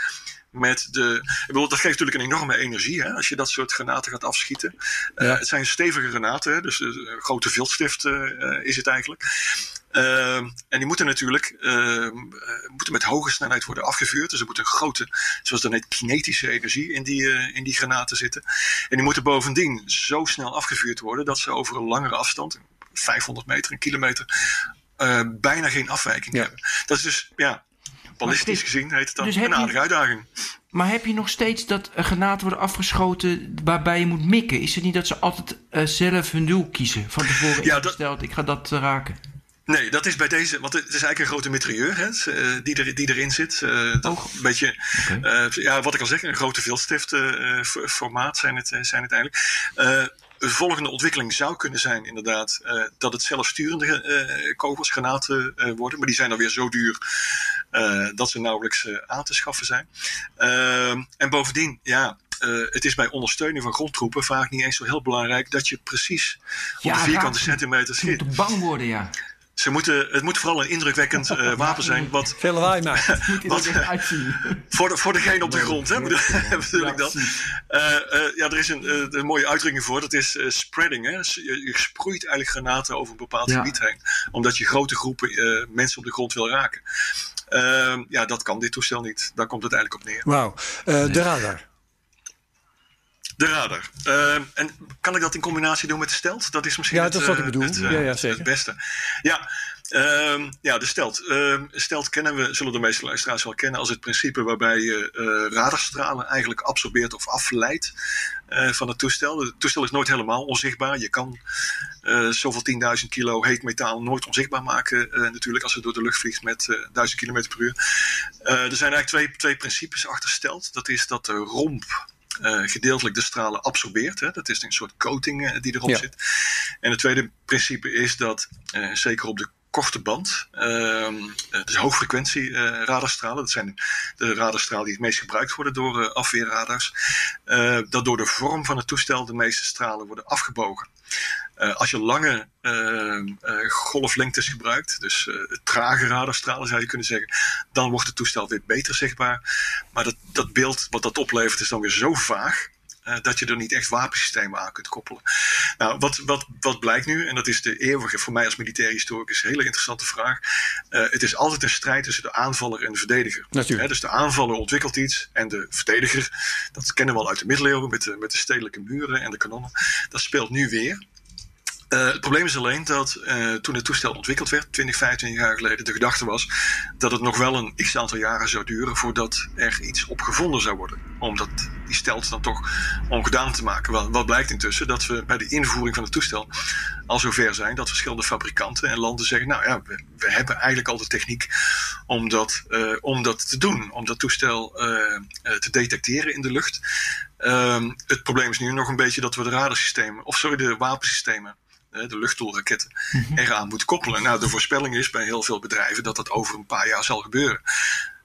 met de. Ik bedoel, dat geeft natuurlijk een enorme energie hè, als je dat soort granaten gaat afschieten. Ja. Uh, het zijn stevige granaten, dus een grote viltstift uh, is het eigenlijk. Uh, en die moeten natuurlijk uh, moeten met hoge snelheid worden afgevuurd. Dus er moet een grote, zoals dat heet, kinetische energie in die, uh, in die granaten zitten. En die moeten bovendien zo snel afgevuurd worden dat ze over een langere afstand, 500 meter, een kilometer, uh, bijna geen afwijking ja. hebben. Dat is dus, ja, ballistisch gezien heet het dan dus een aardige uitdaging. Maar heb je nog steeds dat granaten worden afgeschoten waarbij je moet mikken? Is het niet dat ze altijd zelf hun doel kiezen? Van tevoren ja, ingesteld, dat... ik ga dat raken. Nee, dat is bij deze, want het is eigenlijk een grote mitrailleur hè, die, er, die erin zit. Uh, oh. Een beetje, okay. uh, ja, wat ik al zeg, een grote veldstift uh, formaat zijn het, zijn het eigenlijk. een volgende ontwikkeling zou kunnen zijn, inderdaad, dat het zelfsturende kogels, granaten worden. Maar die zijn dan weer zo duur dat ze nauwelijks aan te schaffen zijn. en bovendien, ja, uh, het is bij ondersteuning van grondtroepen vaak niet eens zo heel belangrijk dat je precies ja, op de vierkante centimeter schiet. Je moet bang worden, ja. Ze moeten, het moet vooral een indrukwekkend uh, wapen zijn. Wat, Veel lawaai maken. wat, uitzien. Voor, de, voor degene op de grond, hè, bedoel, ik dat. Uh, uh, ja, er is een, een mooie uitdrukking voor. Dat is spreading. Hè. Je, je, sproeit eigenlijk granaten over een bepaald ja. gebied heen. Omdat je grote groepen mensen op de grond wil raken. Ehm, ja, dat kan dit toestel niet. Daar komt het eigenlijk op neer. Wauw. De radar. De radar. Uh, en kan ik dat in combinatie doen met de stelt? Dat is misschien ja, het, dat is wat ik bedoel. Het, ja, ja, zeker. het beste. Ja, uh, ja de stelt. Uh, stelt kennen we, zullen de meeste luisteraars wel kennen als het principe waarbij je uh, radarstralen eigenlijk absorbeert of afleidt van het toestel. Het toestel is nooit helemaal onzichtbaar. Je kan zoveel 10.000 kilo heet metaal nooit onzichtbaar maken natuurlijk als het door de lucht vliegt met 1000 km per uur. er zijn eigenlijk twee, twee principes achter stelt. Dat is dat de romp uh, gedeeltelijk de stralen absorbeert. Hè. Dat is een soort coating uh, die erop ja. zit. En het tweede principe is dat, uh, zeker op de korte band, dus hoogfrequentie radarstralen, dat zijn de radarstralen die het meest gebruikt worden door afweerradars, dat door de vorm van het toestel de meeste stralen worden afgebogen. Uh, als je lange uh, uh, golflengtes gebruikt, dus trage radarstralen zou je kunnen zeggen, dan wordt het toestel weer beter zichtbaar. Maar dat, dat beeld wat dat oplevert is dan weer zo vaag. dat je er niet echt wapensystemen aan kunt koppelen. Nou, wat, wat, wat blijkt nu, en dat is de eeuwige, voor mij als militair historicus, hele interessante vraag. het is altijd een strijd tussen de aanvaller en de verdediger. Natuurlijk. dus de aanvaller ontwikkelt iets en de verdediger, dat kennen we al uit de middeleeuwen met de, met de stedelijke muren en de kanonnen, dat speelt nu weer. Uh, het probleem is alleen dat uh, toen het toestel ontwikkeld werd, 20, 25 jaar geleden, de gedachte was dat het nog wel een x aantal jaren zou duren voordat er iets op gevonden zou worden. Omdat die stelt dan toch ongedaan te maken. Wat, wat blijkt intussen? Dat we bij de invoering van het toestel al zover zijn dat verschillende fabrikanten en landen zeggen: Nou ja, we, hebben eigenlijk al de techniek om dat, uh, om dat te doen, om dat toestel te detecteren in de lucht. Ehm, het probleem is nu nog een beetje dat we de radarsystemen, of sorry, de wapensystemen de luchtdoelraketten, mm-hmm. eraan moet koppelen. Nou, de voorspelling is bij heel veel bedrijven dat dat over een paar jaar zal gebeuren.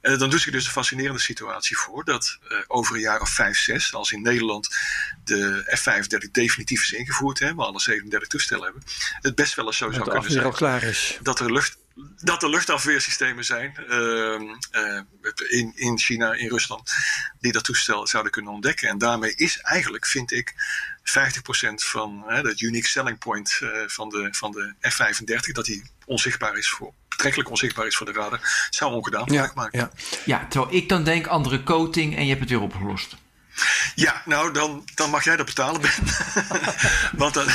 En dan doet zich dus een fascinerende situatie voor dat uh, over een jaar of vijf, zes, als in Nederland de F-35 definitief is ingevoerd, hè, we alle 37 toestellen hebben, het best wel eens zo zou kunnen zijn al klaar is. dat er lucht, dat er luchtafweersystemen zijn uh, uh, in, in China, in Rusland, die dat toestel zouden kunnen ontdekken. En daarmee is eigenlijk, vind ik, 50% van dat unique selling point uh, van de, van de F-35, dat die onzichtbaar is voor, betrekkelijk onzichtbaar is voor de radar, zou ongedaan ja, maken. Ja. ja, terwijl ik dan denk andere coating en je hebt het weer opgelost. Ja, nou dan, dan mag jij dat betalen, Ben. want dan,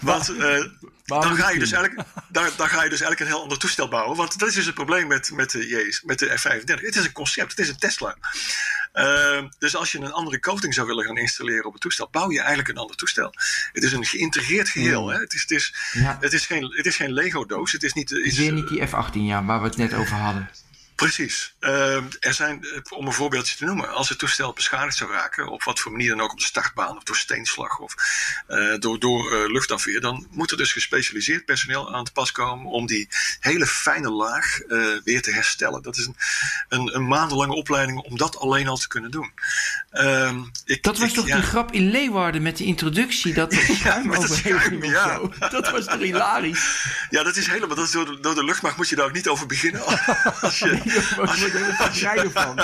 want, uh, dan, ga je dus eigenlijk, dan, dan ga je dus eigenlijk een heel ander toestel bouwen. Want dat is dus het probleem met, met, de, met de F-35. Het is een concept, het is een Tesla. Uh, dus als je een andere coating zou willen gaan installeren op het toestel, bouw je eigenlijk een ander toestel. Het is een geïntegreerd geheel. Hè? Het, is, het, is, ja. het, is geen, het is geen Lego-doos. Het is niet. Is, weer niet die F-18, ja, waar we het net over hadden. Precies. Uh, er zijn, om een voorbeeldje te noemen, als het toestel beschadigd zou raken, op wat voor manier dan ook op de startbaan, of door steenslag of uh, door, door uh, luchtafweer, dan moet er dus gespecialiseerd personeel aan te pas komen om die hele fijne laag weer te herstellen. Dat is een, een, een, maandenlange opleiding om dat alleen al te kunnen doen. Ehm, ik, dat was ik, toch ja. die grap in Leeuwarden met die introductie? Dat ja, met het schuim, ja. Dat was toch hilarisch? Ja, dat is helemaal, dat is door, de, door de luchtmacht moet je daar ook niet over beginnen. Als je, van.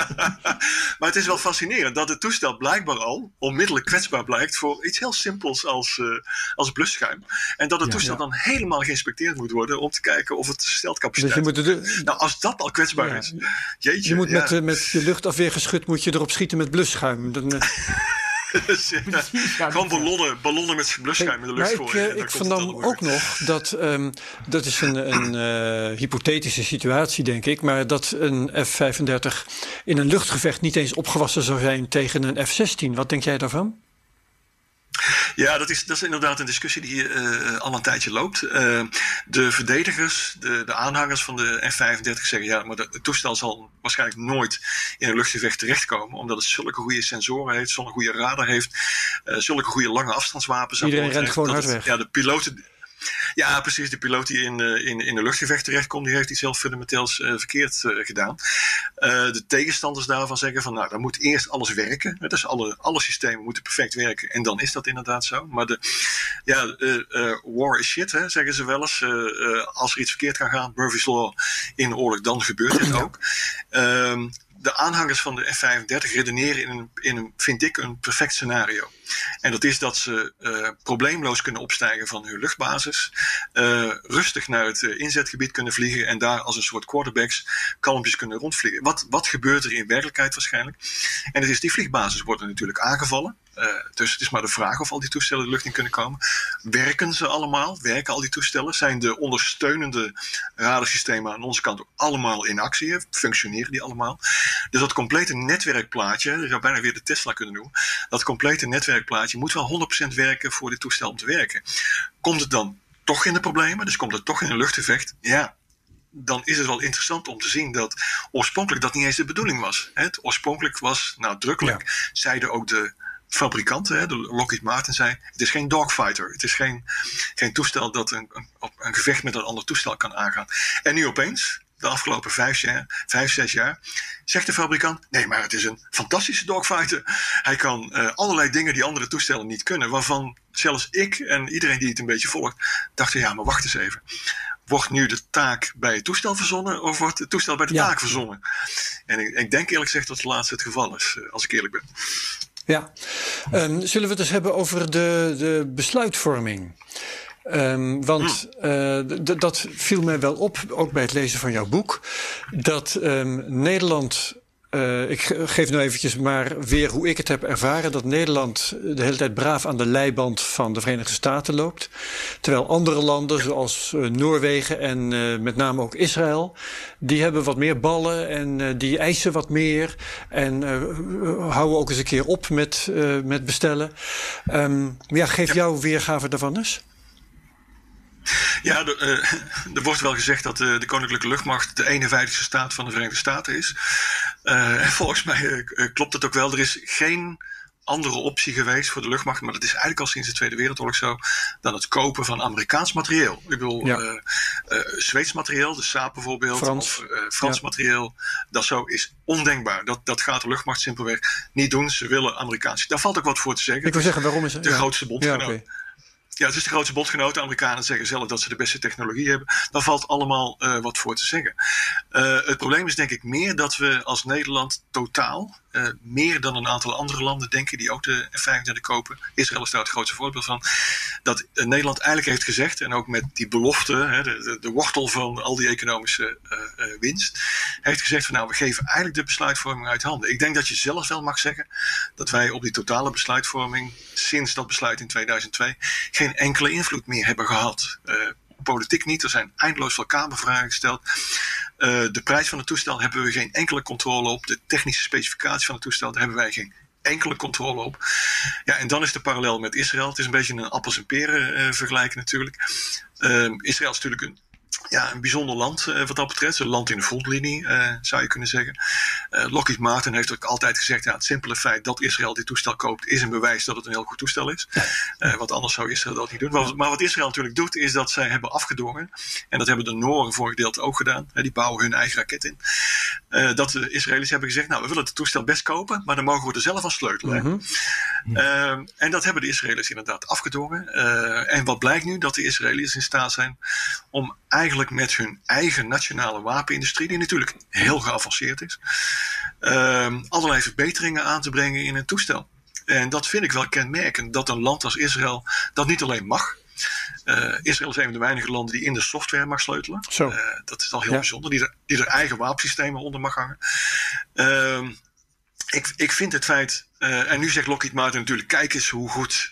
maar het is wel fascinerend dat het toestel blijkbaar al onmiddellijk kwetsbaar blijkt voor iets heel simpels als, uh, als blusschuim. En dat het ja, toestel ja. dan helemaal geïnspecteerd moet worden om te kijken of het steltcapaciteit dus je moet de, Nou, als dat al kwetsbaar ja. is. Jeetje, je moet met, uh, met je luchtafweergeschut moet je erop schieten met blusschuim. Dan, uh... dus, ja, ja, gewoon ballonnen, ballonnen met blusschuim in de lucht gooien. Ik, ik vernam ook nog dat, um, dat is een, een uh, hypothetische situatie denk ik, maar dat een F-35 in een luchtgevecht niet eens opgewassen zou zijn tegen een F-16. Wat denk jij daarvan? Ja, dat is, dat is inderdaad een discussie die uh, al een tijdje loopt. Uh, de verdedigers, de, de aanhangers van de F-35 zeggen ja, maar het toestel zal waarschijnlijk nooit in een luchtgevecht terechtkomen, omdat het zulke goede sensoren heeft, zo'n goede radar heeft, uh, zulke goede lange afstandswapens. Iedereen rent heeft, gewoon hard het, weg. Ja, de piloten, Ja, precies. De piloot die in, in, in de luchtgevecht terechtkomt, die heeft iets heel fundamenteels uh, verkeerd uh, gedaan. de tegenstanders daarvan zeggen van, nou, dan moet eerst alles werken. Dus alle, alle systemen moeten perfect werken. En dan is dat inderdaad zo. Maar de, ja, war is shit, hè, zeggen ze wel eens. als er iets verkeerd kan gaan, Murphy's Law in oorlog, dan gebeurt het ook. Um, de aanhangers van de F-35 redeneren in een, in een, vind ik, een perfect scenario. En dat is dat ze uh, probleemloos kunnen opstijgen van hun luchtbasis, uh, rustig naar het uh, inzetgebied kunnen vliegen en daar als een soort quarterbacks kalmpjes kunnen rondvliegen. Wat, wat gebeurt er in werkelijkheid waarschijnlijk? En het is die vliegbasis worden natuurlijk aangevallen. Dus het is maar de vraag of al die toestellen de lucht in kunnen komen. Werken ze allemaal? Werken al die toestellen? Zijn de ondersteunende radarsystemen aan onze kant ook allemaal in actie? Functioneren die allemaal? Dus dat complete netwerkplaatje, je zou bijna weer de Tesla kunnen noemen, dat complete netwerkplaatje moet wel 100% werken voor dit toestel om te werken. Komt het dan toch in de problemen? Dus komt het toch in een luchtgevecht? Ja, dan is het wel interessant om te zien dat oorspronkelijk dat niet eens de bedoeling was. Het oorspronkelijk was nadrukkelijk, ja. zeiden ook de fabrikanten, de Lockheed Martin, zei: het is geen dogfighter. Het is geen, geen toestel dat een, een, een gevecht met een ander toestel kan aangaan. En nu opeens, de afgelopen vijf, jaar, vijf, zes jaar, zegt de fabrikant: nee, maar het is een fantastische dogfighter. Hij kan uh, allerlei dingen die andere toestellen niet kunnen, waarvan zelfs ik en iedereen die het een beetje volgt, dachten: ja, maar wacht eens even. Wordt nu de taak bij het toestel verzonnen of wordt het toestel bij de ja. taak verzonnen? En ik, ik, denk eerlijk gezegd dat het laatste het geval is, uh, als ik eerlijk ben. Ja, um, zullen we het eens hebben over de, de besluitvorming? Um, want uh, dat viel mij wel op, ook bij het lezen van jouw boek, dat um, Nederland uh, ik geef nu eventjes maar weer hoe ik het heb ervaren. Dat Nederland de hele tijd braaf aan de leiband van de Verenigde Staten loopt. Terwijl andere landen zoals uh, Noorwegen en uh, met name ook Israël. Die hebben wat meer ballen en die eisen wat meer. En houden ook eens een keer op met, met bestellen. Um, ja, geef jouw weergave daarvan eens. Ja, de, uh, er wordt wel gezegd dat de, de Koninklijke Luchtmacht de 51ste staat van de Verenigde Staten is. Uh, en volgens mij uh, klopt het ook wel. Er is geen andere optie geweest voor de luchtmacht, maar dat is eigenlijk al sinds de Tweede Wereldoorlog zo, dan het kopen van Amerikaans materieel. Ik bedoel, ja. Zweeds materieel, de Saab bijvoorbeeld, Frans. of Frans ja. materieel, dat zo is ondenkbaar. Dat, dat gaat de luchtmacht simpelweg niet doen. Ze willen Amerikaans. Daar valt ook wat voor te zeggen. Ik wil zeggen, waarom is het? De ja. grootste bondgenoot. Okay. Ja, het is de grootste bondgenoot. De Amerikanen zeggen zelf dat ze de beste technologie hebben. Daar valt allemaal uh, wat voor te zeggen. Uh, het probleem is denk ik meer dat we als Nederland totaal uh, meer dan een aantal andere landen denken die ook de F-35 kopen. Israël is daar het grootste voorbeeld van. Dat Nederland eigenlijk heeft gezegd, en ook met die belofte, hè, de, wortel van al die economische winst, heeft gezegd van nou, we geven eigenlijk de besluitvorming uit handen. Ik denk dat je zelf wel mag zeggen dat wij op die totale besluitvorming sinds dat besluit in 2002 geen enkele invloed meer hebben gehad. Politiek niet, er zijn eindeloos veel kamervragen gesteld. Uh, de prijs van het toestel hebben we geen enkele controle op. De technische specificatie van het toestel, daar hebben wij geen enkele controle op. Ja, en dan is de parallel met Israël. Het is een beetje een appels en peren uh, vergelijken natuurlijk. Uh, Israël is natuurlijk een ja, een bijzonder land uh, wat dat betreft. Een land in de frontlinie, uh, zou je kunnen zeggen. Uh, Lockheed Martin heeft ook altijd gezegd: ja, het simpele feit dat Israël dit toestel koopt, is een bewijs dat het een heel goed toestel is. want anders zou Israël dat niet doen. Maar, maar, wat Israël natuurlijk doet, is dat zij hebben afgedwongen. En dat hebben de Noren voor gedeelte ook gedaan. die bouwen hun eigen raket in. dat de Israëli's hebben gezegd: nou, we willen het toestel best kopen, maar dan mogen we er zelf aan sleutelen. Mm -hmm. en dat hebben de Israëli's inderdaad afgedwongen. en wat blijkt nu? Dat de Israëli's in staat zijn om eigenlijk met hun eigen nationale wapenindustrie, die natuurlijk heel geavanceerd is, uh, allerlei verbeteringen aan te brengen in een toestel. En dat vind ik wel kenmerkend, dat een land als Israël dat niet alleen mag. Uh, Israël is een van de weinige landen die in de software mag sleutelen. Uh, dat is al heel ja. bijzonder, die er, die er eigen wapensystemen onder mag hangen. Uh, ik, ik vind het feit, uh, en nu zegt Lockheed Martin natuurlijk, kijk eens hoe goed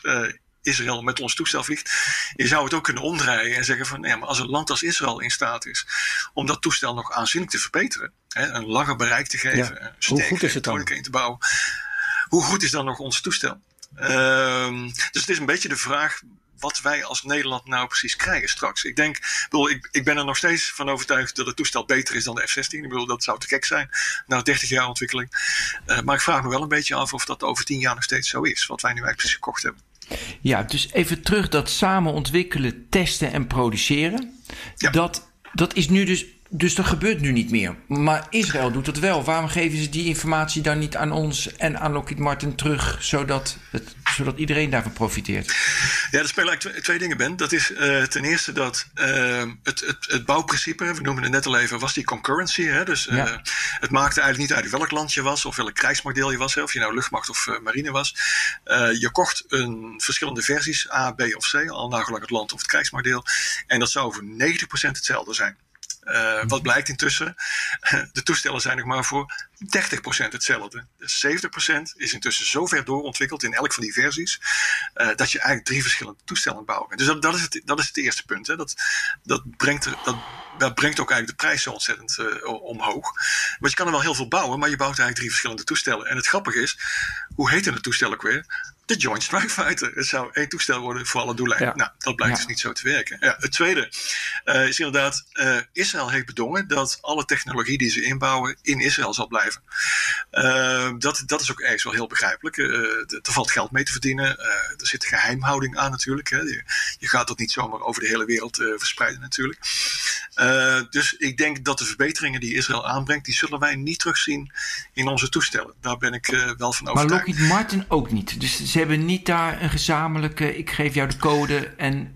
Israël met ons toestel vliegt. Je zou het ook kunnen omdraaien en zeggen van ja, maar als een land als Israël in staat is om dat toestel nog aanzienlijk te verbeteren, hè, een langer bereik te geven, ja. hoe goed is het dan? te bouwen, hoe goed is dan nog ons toestel? Um, dus het is een beetje de vraag wat wij als Nederland nou precies krijgen straks. Ik denk, bedoel, ik, ik ben er nog steeds van overtuigd dat het toestel beter is dan de F-16. Ik bedoel, dat zou te gek zijn na 30 jaar ontwikkeling. Uh, maar ik vraag me wel een beetje af of dat over 10 jaar nog steeds zo is, wat wij nu eigenlijk precies gekocht hebben. Ja, dus even terug dat samen ontwikkelen, testen en produceren. Ja. Dat, dat is nu dus dus dat gebeurt nu niet meer. Maar Israël doet het wel. Waarom geven ze die informatie dan niet aan ons en aan Lockheed Martin terug, zodat, het, zodat iedereen daarvan profiteert? Ja, er spelen eigenlijk twee, dingen, Ben. Dat is uh, ten eerste dat uh, het, het, het bouwprincipe, we noemen het net al even, was die concurrency. Hè? Dus uh, ja. het maakte eigenlijk niet uit welk land je was of welk krijgsmodel je was, hè? of je nou luchtmacht of marine was. je kocht een verschillende versies, A, B of C, al nagelang het land of het krijgsmodel. En dat zou voor 90% hetzelfde zijn. Uh, wat blijkt intussen? De toestellen zijn nog maar voor 30% hetzelfde. Dus 70% is intussen zo ver doorontwikkeld in elk van die versies. Uh, dat je eigenlijk drie verschillende toestellen bouwen kunt. Dus dat, is het, dat is het eerste punt. Hè. Dat, dat, brengt er, dat, dat brengt ook eigenlijk de prijs zo ontzettend uh, omhoog. Want je kan er wel heel veel bouwen, maar je bouwt eigenlijk drie verschillende toestellen. En het grappige is, hoe heet het toestel ook weer? De Joint Strike Fighter. Het zou één toestel worden voor alle doeleinden. Ja. Nou, dat blijkt ja. dus niet zo te werken. Ja, het tweede uh, is inderdaad, uh, Israël heeft bedongen dat alle technologie die ze inbouwen in Israël zal blijven. Uh, dat, dat is ook ergens wel heel begrijpelijk. er valt geld mee te verdienen. er zit geheimhouding aan natuurlijk. Hè. Je, je, gaat dat niet zomaar over de hele wereld verspreiden natuurlijk. dus ik denk dat de verbeteringen die Israël aanbrengt, die zullen wij niet terugzien in onze toestellen. Daar ben ik wel van overtuigd. Maar Lockheed Martin ook niet. Dus ze hebben niet daar een gezamenlijke, ik geef jou de code en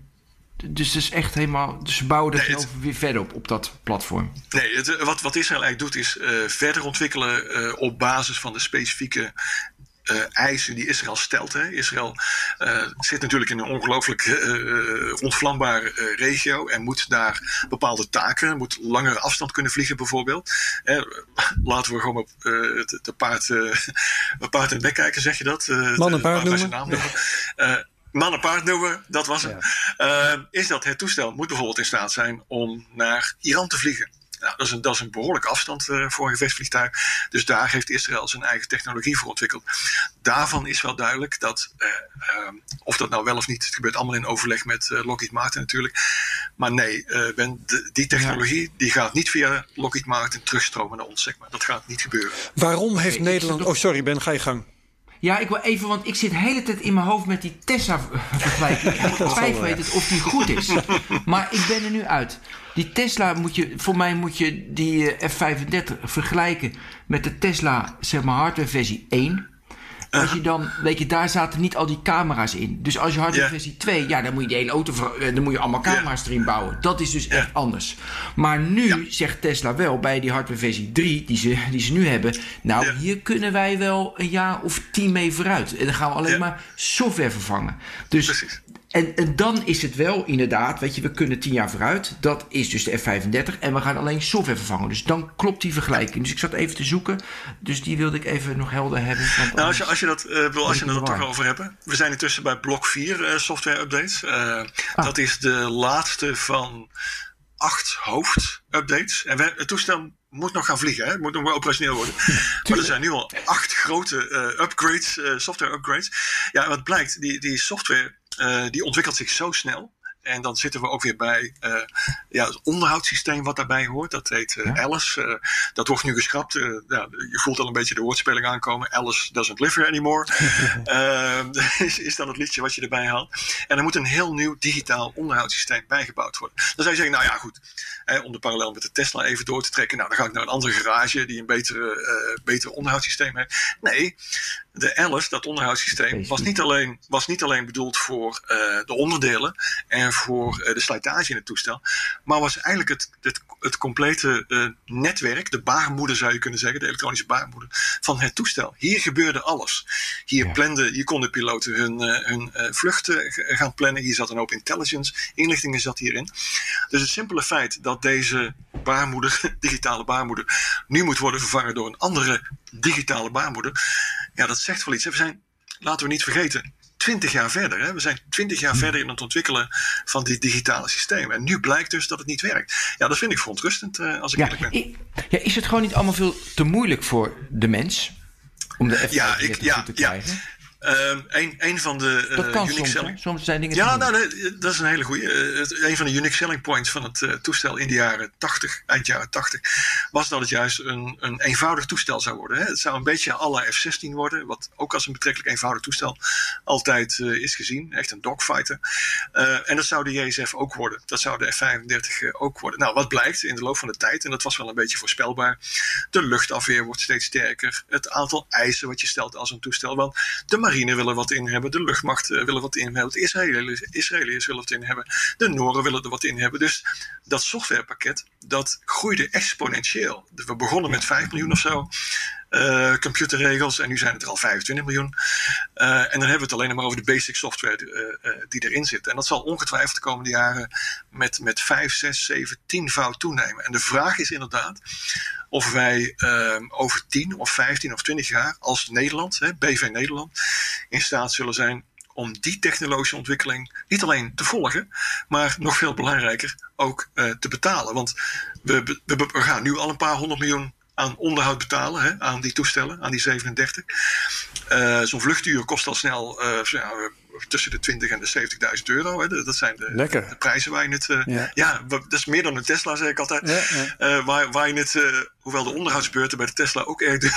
dus het is echt helemaal. Dus ze bouwen er nee, het, weer verder op, op dat platform. Nee, het, wat, wat Israël eigenlijk doet, is uh, verder ontwikkelen uh, op basis van de specifieke uh, eisen die Israël stelt. Hè. Israël uh, zit natuurlijk in een ongelooflijk uh, ontvlambare regio en moet daar bepaalde taken, moet langere afstand kunnen vliegen bijvoorbeeld. laten we gewoon op de, de paard, paard in de bek kijken, zeg je dat? Man en paard noemen. Naam noemen. man en paard noemen, dat was het. Ja. is dat het toestel moet bijvoorbeeld in staat zijn om naar Iran te vliegen. Nou, dat, is een, dat is een behoorlijke afstand uh, voor een gevechtsvliegtuig. Dus daar heeft Israël zijn eigen technologie voor ontwikkeld. Daarvan is wel duidelijk dat, uh, uh, of dat nou wel of niet, het gebeurt allemaal in overleg met Lockheed Martin natuurlijk. Maar nee, ben, de, die technologie ja. die gaat niet via Lockheed Martin terugstromen naar ons, zeg maar. Dat gaat niet gebeuren. Waarom heeft Nederland. Oh, sorry, Ben, ga je gang. Ja, ik wil even, want ik zit de hele tijd in mijn hoofd met die Tesla-vergelijking. ik twijfel het of die goed is. Maar ik ben er nu uit. Die Tesla moet je, voor mij moet je die F35 vergelijken met de Tesla, zeg maar, hardware versie 1. Als je dan, weet je, daar zaten niet al die camera's in. Dus als je hardware versie 2, ja, dan moet je de hele auto, dan moet je allemaal camera's erin bouwen. Dat is dus echt anders. Maar nu zegt Tesla wel bij die hardware versie 3, die ze, die ze nu hebben, nou, hier kunnen wij wel een jaar of tien mee vooruit. En dan gaan we alleen maar software vervangen. Dus Precies. En, en, dan is het wel inderdaad, weet je, we kunnen tien jaar vooruit. Dat is dus de F35 en we gaan alleen software vervangen. Dus dan klopt die vergelijking. Dus ik zat even te zoeken. Dus die wilde ik even nog helder hebben. Nou, als je, als je dat, uh, wil, als je het er toch over hebben. We zijn intussen bij blok 4 uh, software updates. Uh, ah. Dat is de laatste van acht hoofdupdates. En we, het toestel moet nog gaan vliegen, hè? het moet nog wel operationeel worden. maar er zijn nu al acht grote upgrades, software upgrades. Ja, wat blijkt, die, die software uh, die ontwikkelt zich zo snel. En dan zitten we ook weer bij uh, ja, het onderhoudssysteem wat daarbij hoort. Dat heet uh. Alice. dat wordt nu geschrapt. ja, je voelt al een beetje de woordspeling aankomen. Alice doesn't live here anymore. is, is dan het liedje wat je erbij haalt. En er moet een heel nieuw digitaal onderhoudssysteem bijgebouwd worden. Dan zou je zeggen, nou ja goed. Hè, om de parallel met de Tesla even door te trekken. Nou, dan ga ik naar een andere garage die een betere, beter onderhoudssysteem heeft. Nee, de Alice, dat onderhoudssysteem, was niet alleen, was niet alleen bedoeld voor uh, de onderdelen en voor uh, de slijtage in het toestel, maar was eigenlijk het, het, het complete netwerk, de baarmoeder zou je kunnen zeggen, de elektronische baarmoeder van het toestel. Hier gebeurde alles. Hier, ja. plande, hier konden piloten hun, hun vluchten gaan plannen. Hier zat een hoop intelligence, inlichtingen zat hierin. Dus het simpele feit dat deze baarmoeder, digitale baarmoeder, nu moet worden vervangen door een andere digitale baarmoeder. Ja, dat zegt wel iets. We zijn, laten we niet vergeten, 20 jaar verder. Hè? We zijn 20 jaar verder in het ontwikkelen van dit digitale systeem. En nu blijkt dus dat het niet werkt. Ja, dat vind ik verontrustend uh, als ik ja, eerlijk ben. Ja, is het gewoon niet allemaal veel te moeilijk voor de mens? Om de ja, ik, ja, te krijgen? Ja. Um, een, een van de uh, dat kan unique soms, selling... soms zijn dingen. Ja, nou, nee, dat is een hele goede. Uh, een van de unique selling points van het uh, toestel in de jaren 80, eind jaren 80, was dat het juist een, een eenvoudig toestel zou worden. Hè. Het zou een beetje alle F-16 worden, wat ook als een betrekkelijk eenvoudig toestel altijd is gezien. Echt een dogfighter. en dat zou de JSF ook worden. Dat zou de F-35 ook worden. Nou, wat blijkt in de loop van de tijd, en dat was wel een beetje voorspelbaar, de luchtafweer wordt steeds sterker. Het aantal eisen wat je stelt als een toestel. Want de marine willen wat in hebben, de luchtmacht uh, willen wat in hebben, de Israëliërs, Israëliërs willen wat in hebben, de Noren willen er wat in hebben. Dus dat softwarepakket, dat groeide exponentieel. We begonnen met 5 miljoen of zo. Uh, computerregels. En nu zijn het er al 25 miljoen. Uh, en dan hebben we het alleen maar over de basic software uh, die erin zit. En dat zal ongetwijfeld de komende jaren met, met 5, 6, 7, 10 fout toenemen. En de vraag is inderdaad of wij over 10 of 15 of 20 jaar als Nederland, hè, BV Nederland, in staat zullen zijn om die technologische ontwikkeling niet alleen te volgen, maar nog veel belangrijker ook te betalen. Want we, we, gaan nu al een paar honderd miljoen aan onderhoud betalen hè, aan die toestellen, aan die 37. Uh, Zo'n vluchtuur kost al snel uh, ja, tussen de 20 en de 70.000 euro. Hè. Dat zijn de, de, prijzen waar je het. Uh, ja. ja. dat is meer dan een Tesla, zeg ik altijd. Ja. waar, waar je het hoewel de onderhoudsbeurten bij de Tesla ook erg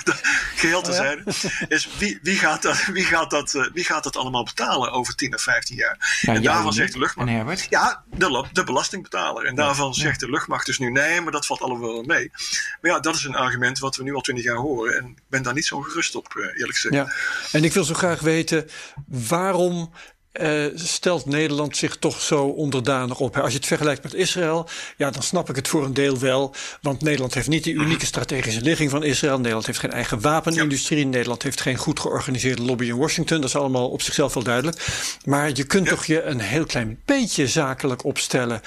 geheel te zijn, is wie, wie, gaat dat, wie, gaat dat, uh, wie gaat dat allemaal betalen over 10 of 15 jaar? Ja, en daarvan zegt de luchtmacht. Ja, de, de belastingbetaler. En daarvan zegt de luchtmacht dus nu nee, maar dat valt allemaal wel mee. Maar ja, dat is een argument wat we nu al 20 jaar horen. En ik ben daar niet zo gerust op, uh, eerlijk gezegd. Ja. En ik wil zo graag weten waarom uh, stelt Nederland zich toch zo onderdanig op. Als je het vergelijkt met Israël, ja, dan snap ik het voor een deel wel. Want Nederland heeft niet die unieke strategische ligging van Israël. Nederland heeft geen eigen wapenindustrie. Nederland heeft geen goed georganiseerde lobby in Washington. Dat is allemaal op zichzelf wel duidelijk. Maar je kunt toch je een heel klein beetje zakelijk opstellen.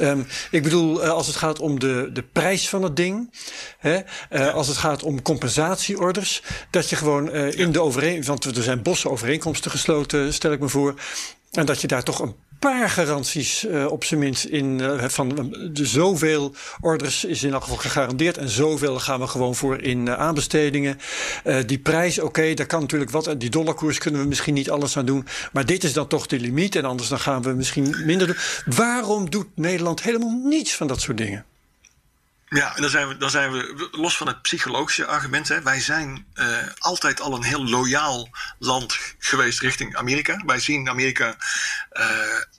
Um, ik bedoel, uh, als het gaat om de, de prijs van het ding. Hè, uh, als het gaat om compensatieorders. Dat je gewoon in de overeenkomst. Want er zijn bossen overeenkomsten gesloten, stel ik me voor. En dat je daar toch een paar garanties uh, op zijn minst in uh, van de zoveel orders is in elk geval gegarandeerd en zoveel gaan we gewoon voor in uh, aanbestedingen. die prijs, oké, daar kan natuurlijk wat. Die dollarkoers kunnen we misschien niet alles aan doen, maar dit is dan toch de limiet en anders dan gaan we misschien minder doen. Waarom doet Nederland helemaal niets van dat soort dingen? Ja, en dan zijn we, dan zijn we los van het psychologische argument. Hè, wij zijn uh, altijd al een heel loyaal land geweest richting Amerika. Wij zien Amerika uh,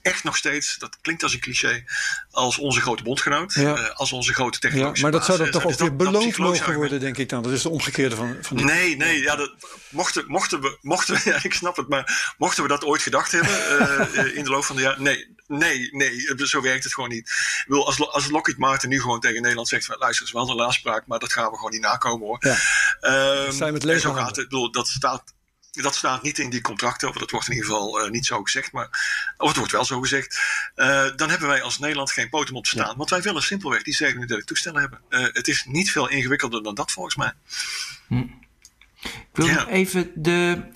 echt nog steeds, dat klinkt als een cliché, als onze grote bondgenoot. Ja. Uh, als onze grote technologische Ja, maar dat zou dan toch ook weer beloond mogen worden, denk ik dan. Dat is de omgekeerde van, van Nee, nee, ja, dat, mochten, mochten we, mochten we, ja, ik snap het, maar mochten we dat ooit gedacht hebben in de loop van de jaren, nee, Nee, nee, zo werkt het gewoon niet. Ik wil, als, als Lockheed Martin nu gewoon tegen Nederland zegt: luister, het is wel een afspraak, maar dat gaan we gewoon niet nakomen hoor. Ja. Um, zijn met zo gaat het. Bedoel, dat staat. Dat staat niet in die contracten, of dat wordt in ieder geval uh, niet zo gezegd, maar, of het wordt wel zo gezegd. Uh, dan hebben wij als Nederland geen poten op te staan. Ja. Want wij willen simpelweg die 37 toestellen hebben. Uh, het is niet veel ingewikkelder dan dat volgens mij. Hm. Ik wil ja. even de.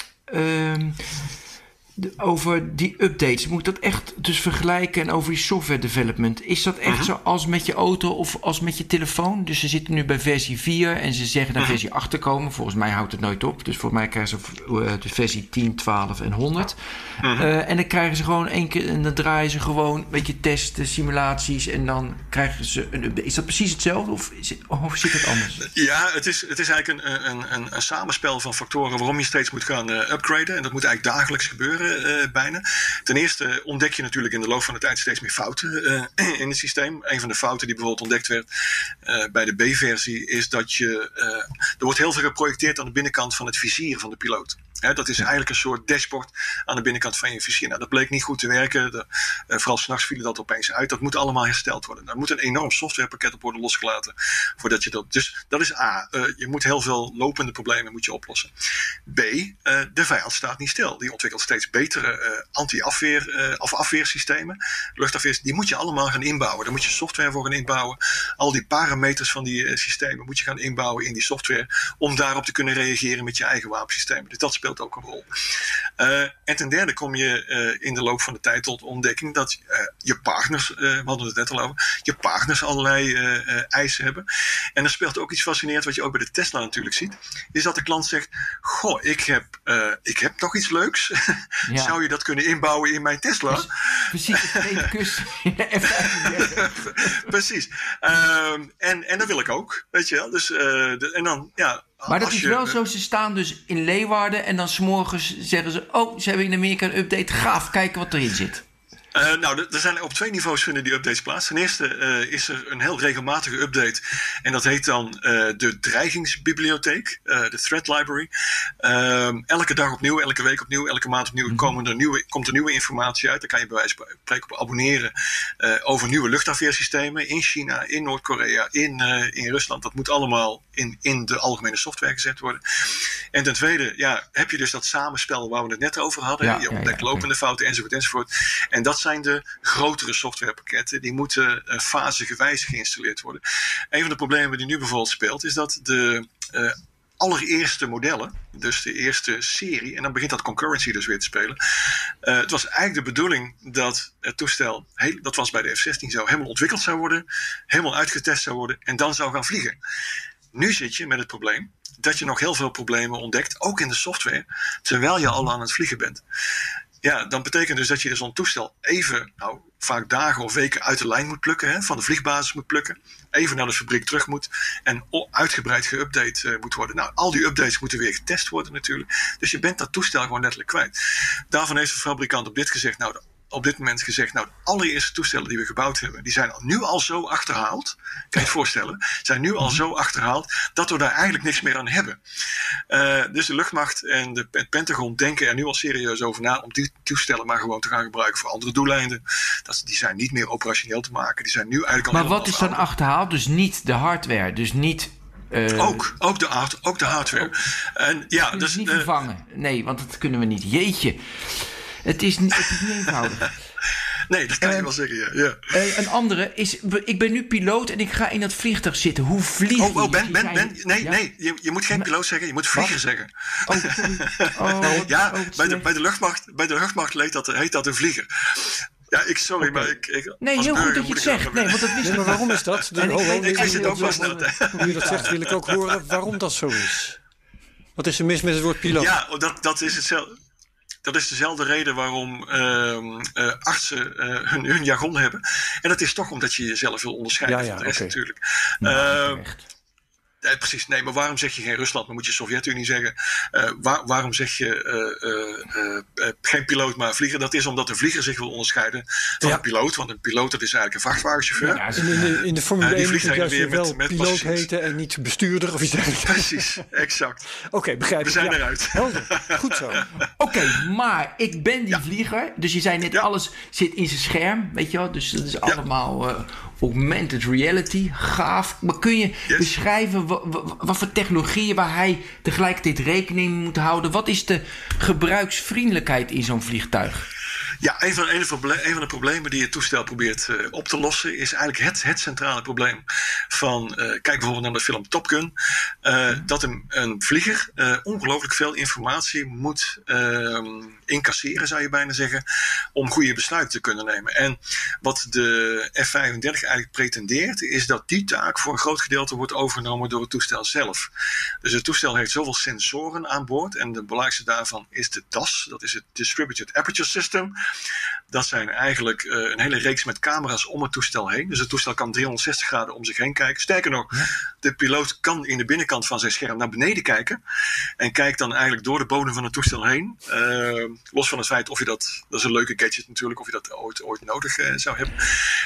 Over die updates. Moet dat echt dus vergelijken en over die software development. Is dat echt uh. -huh. zo als met je auto of als met je telefoon? Dus ze zitten nu bij versie 4 en ze zeggen naar uh. -huh. versie 8 te komen. Volgens mij houdt het nooit op. Dus voor mij krijgen ze uh, de versie 10, 12 en 100. -huh. Mhm. Uh, en dan krijgen ze gewoon één keer en dan draaien ze gewoon een beetje testen, simulaties en dan krijgen ze een update. Is dat precies hetzelfde of, is het, of zit het anders? Ja, het is, het is eigenlijk een, een, een, een samenspel van factoren waarom je steeds moet gaan uh, upgraden. En dat moet eigenlijk dagelijks gebeuren. Uh, bijna. Ten eerste ontdek je natuurlijk in de loop van de tijd steeds meer fouten uh, in het systeem. Een van de fouten die bijvoorbeeld ontdekt werd bij de B-versie is dat je. er wordt heel veel geprojecteerd aan de binnenkant van het vizier van de piloot. Dat is eigenlijk een soort dashboard aan de binnenkant van je vizier. Nou, dat bleek niet goed te werken. De, uh, vooral s'nachts viel dat opeens uit. Dat moet allemaal hersteld worden. Daar moet een enorm softwarepakket op worden losgelaten. Voordat je dat. Dus dat is A. Uh, je moet heel veel lopende problemen moet je oplossen. B. Uh, de vijand staat niet stil. Die ontwikkelt steeds betere anti-afweer of afweersystemen. Luchtafweer, die moet je allemaal gaan inbouwen. Daar moet je software voor gaan inbouwen. Al die parameters van die systemen moet je gaan inbouwen in die software. Om daarop te kunnen reageren met je eigen wapensystemen. Dus dat speelt speelt ook een rol. en ten derde kom je in de loop van de tijd tot ontdekking dat je partners, we hadden het net al over, je partners allerlei eisen hebben. En er speelt ook iets fascinerends wat je ook bij de Tesla natuurlijk ziet, is dat de klant zegt, goh, ik heb, ik heb toch iets leuks. Zou je dat kunnen inbouwen in mijn Tesla? Precies, kus Precies. Ehm, en, en dat wil ik ook, weet je wel. Dus, uh, en dan, ja, maar dat is wel zo, ze staan dus in Leeuwarden en dan s'morgens zeggen ze... oh, ze hebben in Amerika een update, gaaf, kijken wat erin zit. Uh, nou, er zijn op twee niveaus vinden die updates plaats. Ten eerste uh, is er een heel regelmatige update. En dat heet dan uh, de dreigingsbibliotheek, de threat library. Ehm, elke dag opnieuw, elke week opnieuw, elke maand opnieuw mhm. komen er nieuwe, komt er nieuwe informatie uit. Daar kan je bij wijze van spreken op abonneren over nieuwe luchtafweersystemen in China, in Noord-Korea, in, in Rusland. Dat moet allemaal in, in de algemene software gezet worden. En ten tweede, ja, heb je dus dat samenspel waar we het net over hadden. Ja, je ontdekt ja, ja, lopende fouten enzovoort enzovoort. En dat zijn de grotere softwarepakketten. Die moeten uh, fasegewijs geïnstalleerd worden. Een van de problemen die nu bijvoorbeeld speelt, is dat de uh, allereerste modellen, dus de eerste serie, en dan begint dat concurrency dus weer te spelen. Uh, het was eigenlijk de bedoeling dat het toestel, heel, dat was bij de F-16 zo, helemaal ontwikkeld zou worden, helemaal uitgetest zou worden en dan zou gaan vliegen. Nu zit je met het probleem dat je nog heel veel problemen ontdekt, ook in de software, terwijl je al aan het vliegen bent. Ja, dan betekent dus dat je zo'n toestel even, nou, vaak dagen of weken uit de lijn moet plukken, hè, van de vliegbasis moet plukken, even naar de fabriek terug moet en uitgebreid geüpdate uh, moet worden. Nou, al die updates moeten weer getest worden natuurlijk. Dus je bent dat toestel gewoon letterlijk kwijt. Daarvan heeft de fabrikant op dit gezegd, nou, op dit moment gezegd, nou, de allereerste toestellen die we gebouwd hebben, die zijn nu al zo achterhaald, kan je het voorstellen, zijn nu al mhm. zo achterhaald dat we daar eigenlijk niks meer aan hebben. Uh, dus de luchtmacht en de, het Pentagon denken er nu al serieus over na om die toestellen maar gewoon te gaan gebruiken voor andere doeleinden. Dat, die zijn niet meer operationeel te maken, die zijn nu eigenlijk al. Maar wat is dan achterhaald? Dus niet de hardware, dus niet uh, ook, ook, de, ook de hardware. En, ja, dus, niet uh, vervangen. Nee, want dat kunnen we niet. Jeetje. Het is, het is niet eenvoudig. Nee, dat kan je wel zeggen, ja. ja. Uh, een andere is, ik ben nu piloot en ik ga in dat vliegtuig zitten. Hoe vlieg oh, oh, ben, ben, ben, nee, nee, je, je moet geen piloot zeggen, je moet vlieger zeggen. Oh, oh, ja, oh, bij, de, bij, de luchtmacht, bij de luchtmacht heet dat, heet dat een vlieger. Ja, ik, sorry, okay. maar ik, ik Nee, heel goed dat je het zegt. Nee, want dat wist nee, maar waarom is dat? De, oh, ik, ik wist het ook wel snel. Hoe je dat zegt, wil ik ook horen waarom dat zo is. Wat is er mis met het woord piloot? Ja, dat, dat is hetzelfde. Dat is dezelfde reden waarom uh, uh, artsen uh, hun, hun, jargon hebben. En dat is toch omdat je jezelf wil onderscheiden ja, ja, van de rest okay. natuurlijk. Nou, precies. Nee, maar waarom zeg je geen Rusland, maar moet je Sovjet-Unie zeggen? Uh, waar, waarom zeg je uh, uh, geen piloot, maar vlieger? Dat is omdat een vlieger zich wil onderscheiden van ja. een piloot. Want een piloot dat is eigenlijk een vrachtwagenchauffeur. Ja, in, de, in de Formule 1 moet juist weer wel met, piloot heten en niet bestuurder of iets dergelijks. Precies, exact. Oké, okay, begrijp We zijn eruit. Helder, goed zo. Oké, okay, maar ik ben die vlieger. Dus je zei net, alles zit in zijn scherm, weet je wel. Dus dat is allemaal augmented reality, gaaf. Maar kun je beschrijven wat, wat, voor technologieën waar hij tegelijkertijd rekening moet houden? Wat is de gebruiksvriendelijkheid in zo'n vliegtuig? Ja, een van, een, van, de problemen die het toestel probeert uh, op te lossen is eigenlijk het, het centrale probleem van, uh, kijk bijvoorbeeld naar de film Top Gun, uh, dat een, een vlieger ongelooflijk veel informatie moet ehm, incasseren, zou je bijna zeggen, om goede besluiten te kunnen nemen. En wat de F-35 eigenlijk pretendeert, is dat die taak voor een groot gedeelte wordt overgenomen door het toestel zelf. Dus het toestel heeft zoveel sensoren aan boord en de belangrijkste daarvan is de DAS, dat is het Distributed Aperture System. Dat zijn eigenlijk uh, een hele reeks met camera's om het toestel heen. Dus het toestel kan 360 graden om zich heen kijken. Sterker nog, de piloot kan in de binnenkant van zijn scherm naar beneden kijken. En kijkt dan eigenlijk door de bodem van het toestel heen. Uh, los van het feit of je dat, dat is een leuke gadget natuurlijk, of je dat ooit, ooit nodig uh, zou hebben.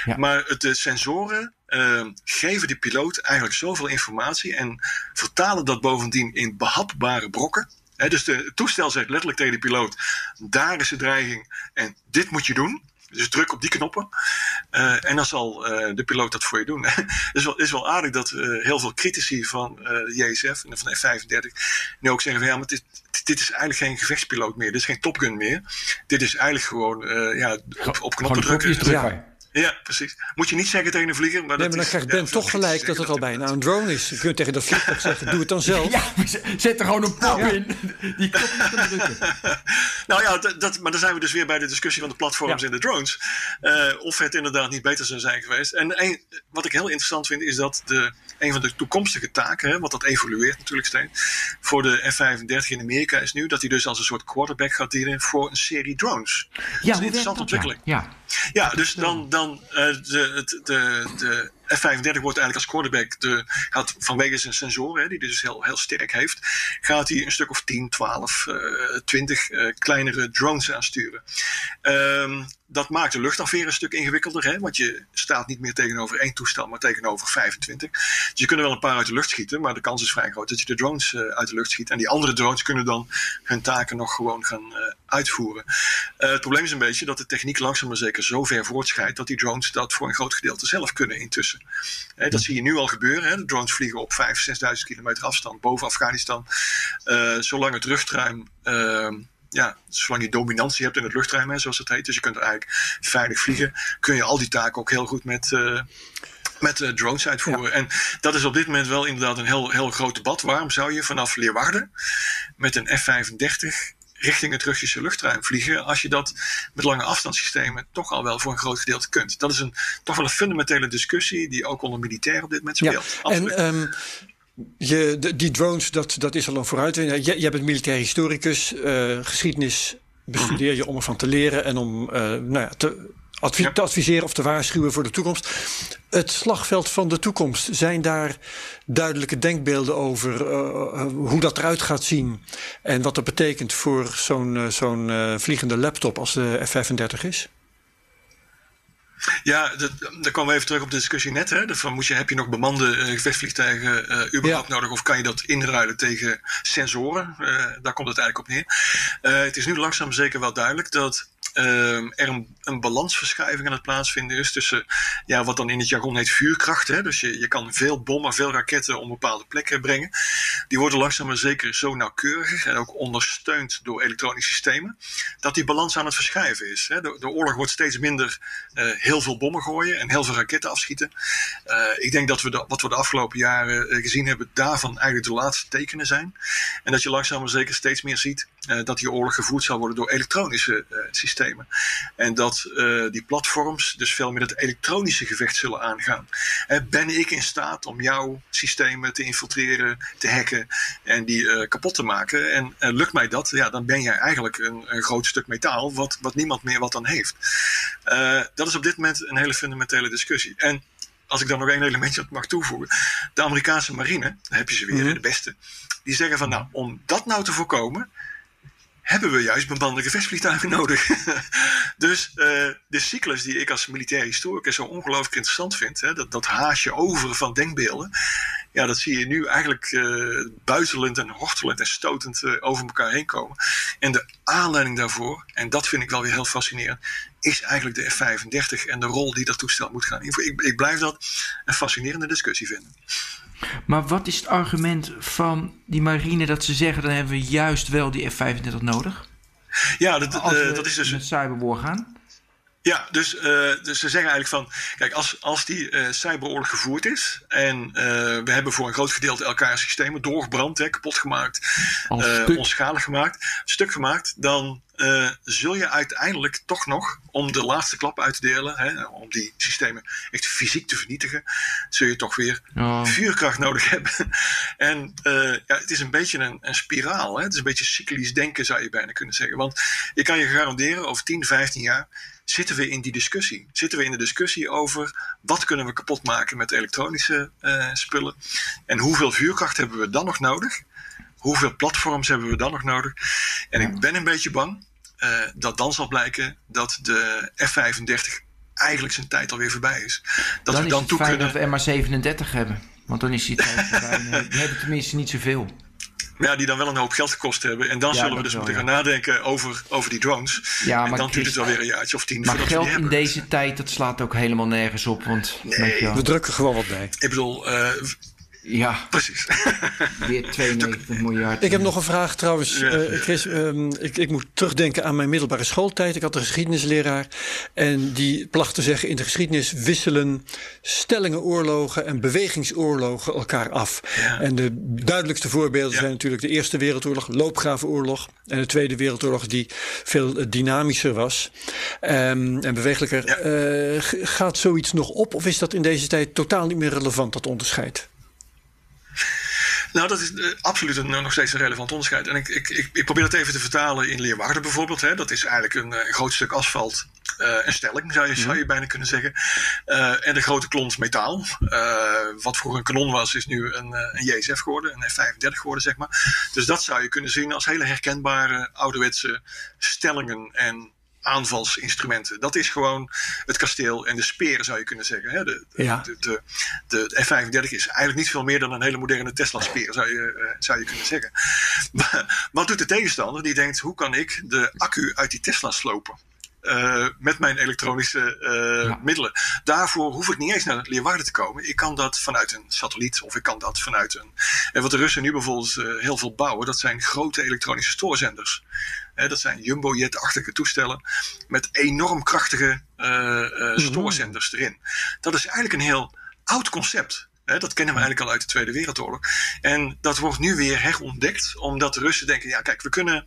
Ja. Maar het, de sensoren uh, geven de piloot eigenlijk zoveel informatie en vertalen dat bovendien in behapbare brokken dus de, het toestel zegt letterlijk tegen de piloot: daar is de dreiging en dit moet je doen. Dus druk op die knoppen. Uh, en dan zal uh, de piloot dat voor je doen. Het is, wel, is wel aardig dat uh, heel veel critici van de JSF en van de F-35 nu ook zeggen: van ja, maar dit, dit is eigenlijk geen gevechtspiloot meer. Dit is geen Top Gun meer. Dit is eigenlijk gewoon ja, op, op knoppen drukken. Ja. Ja, precies. Moet je niet zeggen tegen een vlieger. Maar nee, maar dan krijgt Ben toch gelijk dat het al bijna een drone is. Je kunt tegen dat vliegtuig zeggen, doe het dan zelf. Ja, zet er gewoon een pop in. Die knop niet drukken. nou ja, dat, dat, maar dan zijn we dus weer bij de discussie van de platforms en de drones. Uh, of het inderdaad niet beter zou zijn geweest. En een, wat ik heel interessant vind, is dat de, een van de toekomstige taken, hè, want dat evolueert natuurlijk steeds, voor de F-35 in Amerika is nu dat hij dus als een soort quarterback gaat dienen voor een serie drones. Ja, dat is een interessante ontwikkeling. Ja. Ja, dus dan, dan uh, de, de, de, F-35 wordt eigenlijk als quarterback, de, gaat vanwege zijn sensoren, die dus heel, heel sterk heeft, gaat hij een stuk of 10, 12, uh, 20 uh, kleinere drones aansturen. Um, dat maakt de luchtafweer een stuk ingewikkelder, hè, want je staat niet meer tegenover één toestel, maar tegenover 25. Dus je kunt er wel een paar uit de lucht schieten, maar de kans is vrij groot dat je de drones uh, uit de lucht schiet. En die andere drones kunnen dan hun taken nog gewoon gaan uh, uitvoeren. Uh, het probleem is een beetje dat de techniek langzaam maar zeker zo ver voortschrijdt dat die drones dat voor een groot gedeelte zelf kunnen intussen. Dat zie je nu al gebeuren. Hè. De drones vliegen op 5.000, 6.000 kilometer afstand boven Afghanistan. zolang het luchtruim ehm, ja, zolang je dominantie hebt in het luchtruim, zoals het heet, dus je kunt er eigenlijk veilig vliegen, kun je al die taken ook heel goed met, uh, met uh, drones uitvoeren. Ja. En dat is op dit moment wel inderdaad een heel, heel groot debat. Waarom zou je vanaf Leeuwarden met een F-35 richting het Russische luchtruim vliegen, als je dat met lange afstandssystemen toch al wel voor een groot gedeelte kunt. Dat is een, toch wel een fundamentele discussie die ook onder militair op dit moment speelt. Ja. En um, je, de, die drones, dat, dat is al een vooruitwinning. Je, je bent militair historicus, uh, geschiedenis bestudeer je om ervan te leren en om uh, nou ja, te, ja. te adviseren of te waarschuwen voor de toekomst. Het slagveld van de toekomst, zijn daar duidelijke denkbeelden over uh, hoe dat eruit gaat zien en wat dat betekent voor zo'n zo'n vliegende laptop als de F-35 is? Ja, dat, daar komen we even terug op de discussie net. Hè? Van moet je, heb je nog bemande uh, gevechtsvliegtuigen uh, überhaupt ja. nodig of kan je dat inruilen tegen sensoren? Uh, daar komt het eigenlijk op neer. het is nu langzaam zeker wel duidelijk dat er een, een, balansverschuiving aan het plaatsvinden is tussen ja, wat dan in het jargon heet vuurkracht. Hè? Dus je, je kan veel bommen, veel raketten op bepaalde plekken brengen. Die worden langzaam maar zeker zo nauwkeuriger en ook ondersteund door elektronische systemen, dat die balans aan het verschuiven is. Hè? De, de, oorlog wordt steeds minder uh, heel veel bommen gooien en heel veel raketten afschieten. Uh, ik denk dat we de, wat we de afgelopen jaren uh, gezien hebben, daarvan eigenlijk de laatste tekenen zijn. En dat je langzaam maar zeker steeds meer ziet dat die oorlog gevoerd zal worden door elektronische systemen. En dat die platforms dus veel meer het elektronische gevecht zullen aangaan. Ben ik in staat om jouw systemen te infiltreren, te hacken en die kapot te maken? En lukt mij dat, ja, dan ben jij eigenlijk een, een groot stuk metaal wat, wat niemand meer wat dan heeft. dat is op dit moment een hele fundamentele discussie. En als ik dan nog één elementje mag toevoegen. De Amerikaanse marine, daar heb je ze weer, -hmm. de beste. Die zeggen van nou, om dat nou te voorkomen, hebben we juist bemande gevechtsvliegtuigen nodig. dus uh, de cyclus die ik als militair historicus zo ongelooflijk interessant vind, hè, dat, dat haasje over van denkbeelden, ja, dat zie je nu eigenlijk uh, buitelend en hortelend en stotend uh, over elkaar heen komen. En de aanleiding daarvoor, en dat vind ik wel weer heel fascinerend, is eigenlijk de F-35 en de rol die dat toestel moet gaan invullen. Ik, ik blijf dat een fascinerende discussie vinden. Maar wat is het argument van die marine dat ze zeggen... dan hebben we juist wel die F-35 nodig? Ja, dat, uh, dat is dus... met cyberwar gaan? Ja, dus, uh, dus ze zeggen eigenlijk van... Kijk, als, als die uh, cyberoorlog gevoerd is... en we hebben voor een groot gedeelte elkaar systemen doorgebrand, hè, kapot gemaakt... onschalig gemaakt, stuk gemaakt... dan zul je uiteindelijk toch nog, om de laatste klap uit te delen, hè, om die systemen echt fysiek te vernietigen, zul je toch weer oh. vuurkracht nodig hebben. en ja, het is een beetje een, een spiraal. Hè? Het is een beetje cyclisch denken, zou je bijna kunnen zeggen. Want ik kan je garanderen, over 10, 15 jaar zitten we in die discussie. Zitten we in de discussie over wat kunnen we kapot maken met elektronische uh, spullen en hoeveel vuurkracht hebben we dan nog nodig? hoeveel platforms hebben we dan nog nodig? En ik ben een beetje bang uh, dat dan zal blijken dat de F-35 eigenlijk zijn tijd alweer voorbij is. Dat dan we dan is het toe fijn kunnen... dat we MA37 hebben. Want dan is die tijd voorbij. Die hebben tenminste niet zoveel. Ja, die dan wel een hoop geld gekost hebben. En dan ja, zullen we dus wel, moeten ja. gaan nadenken over, over die drones. Ja, en maar dan duurt het wel weer een jaartje of tien. Maar geld in deze tijd, dat slaat ook helemaal nergens op. Want, nee, we drukken gewoon wat bij. Ik bedoel, uh, Ja, Precies. weer 92 miljard. Ik heb nog een vraag trouwens, uh, Chris. Um, ik, ik, moet terugdenken aan mijn middelbare schooltijd. Ik had een geschiedenisleraar. En die placht te zeggen: in de geschiedenis wisselen stellingenoorlogen en bewegingsoorlogen elkaar af. Ja. En de duidelijkste voorbeelden ja. zijn natuurlijk de Eerste Wereldoorlog, Loopgravenoorlog. En de Tweede Wereldoorlog, die veel dynamischer was um, en bewegelijker. Ja. Uh, gaat zoiets nog op? Of is dat in deze tijd totaal niet meer relevant, dat onderscheid? Nou, dat is uh, absoluut een, nog steeds een relevant onderscheid. En ik, ik, ik, ik, probeer dat even te vertalen in Leeuwarden bijvoorbeeld. Hè. Dat is eigenlijk een, een groot stuk asfalt. Uh, een stelling zou je, zou je bijna kunnen zeggen. Uh, en de grote klont metaal. wat vroeger een kanon was, is nu een, een JSF geworden. Een F-35 geworden, zeg maar. Dus dat zou je kunnen zien als hele herkenbare ouderwetse stellingen en aanvalsinstrumenten. Dat is gewoon het kasteel en de speren, zou je kunnen zeggen. Hè? De, ja. de, de, de, F-35 is eigenlijk niet veel meer dan een hele moderne Tesla-speer, zou je, zou je kunnen zeggen. Maar wat doet de tegenstander? Die denkt, hoe kan ik de accu uit die Tesla slopen? Uh, met mijn elektronische uh, ja. middelen. Daarvoor hoef ik niet eens naar Leeuwarden te komen. Ik kan dat vanuit een satelliet of ik kan dat vanuit een. En wat de Russen nu bijvoorbeeld uh, heel veel bouwen, dat zijn grote elektronische stoorzenders. Dat zijn jumbojet-achtige toestellen met enorm krachtige mm-hmm. stoorzenders erin. Dat is eigenlijk een heel oud concept. Dat kennen we eigenlijk al uit de Tweede Wereldoorlog. En dat wordt nu weer herontdekt, omdat de Russen denken: ja, kijk, we kunnen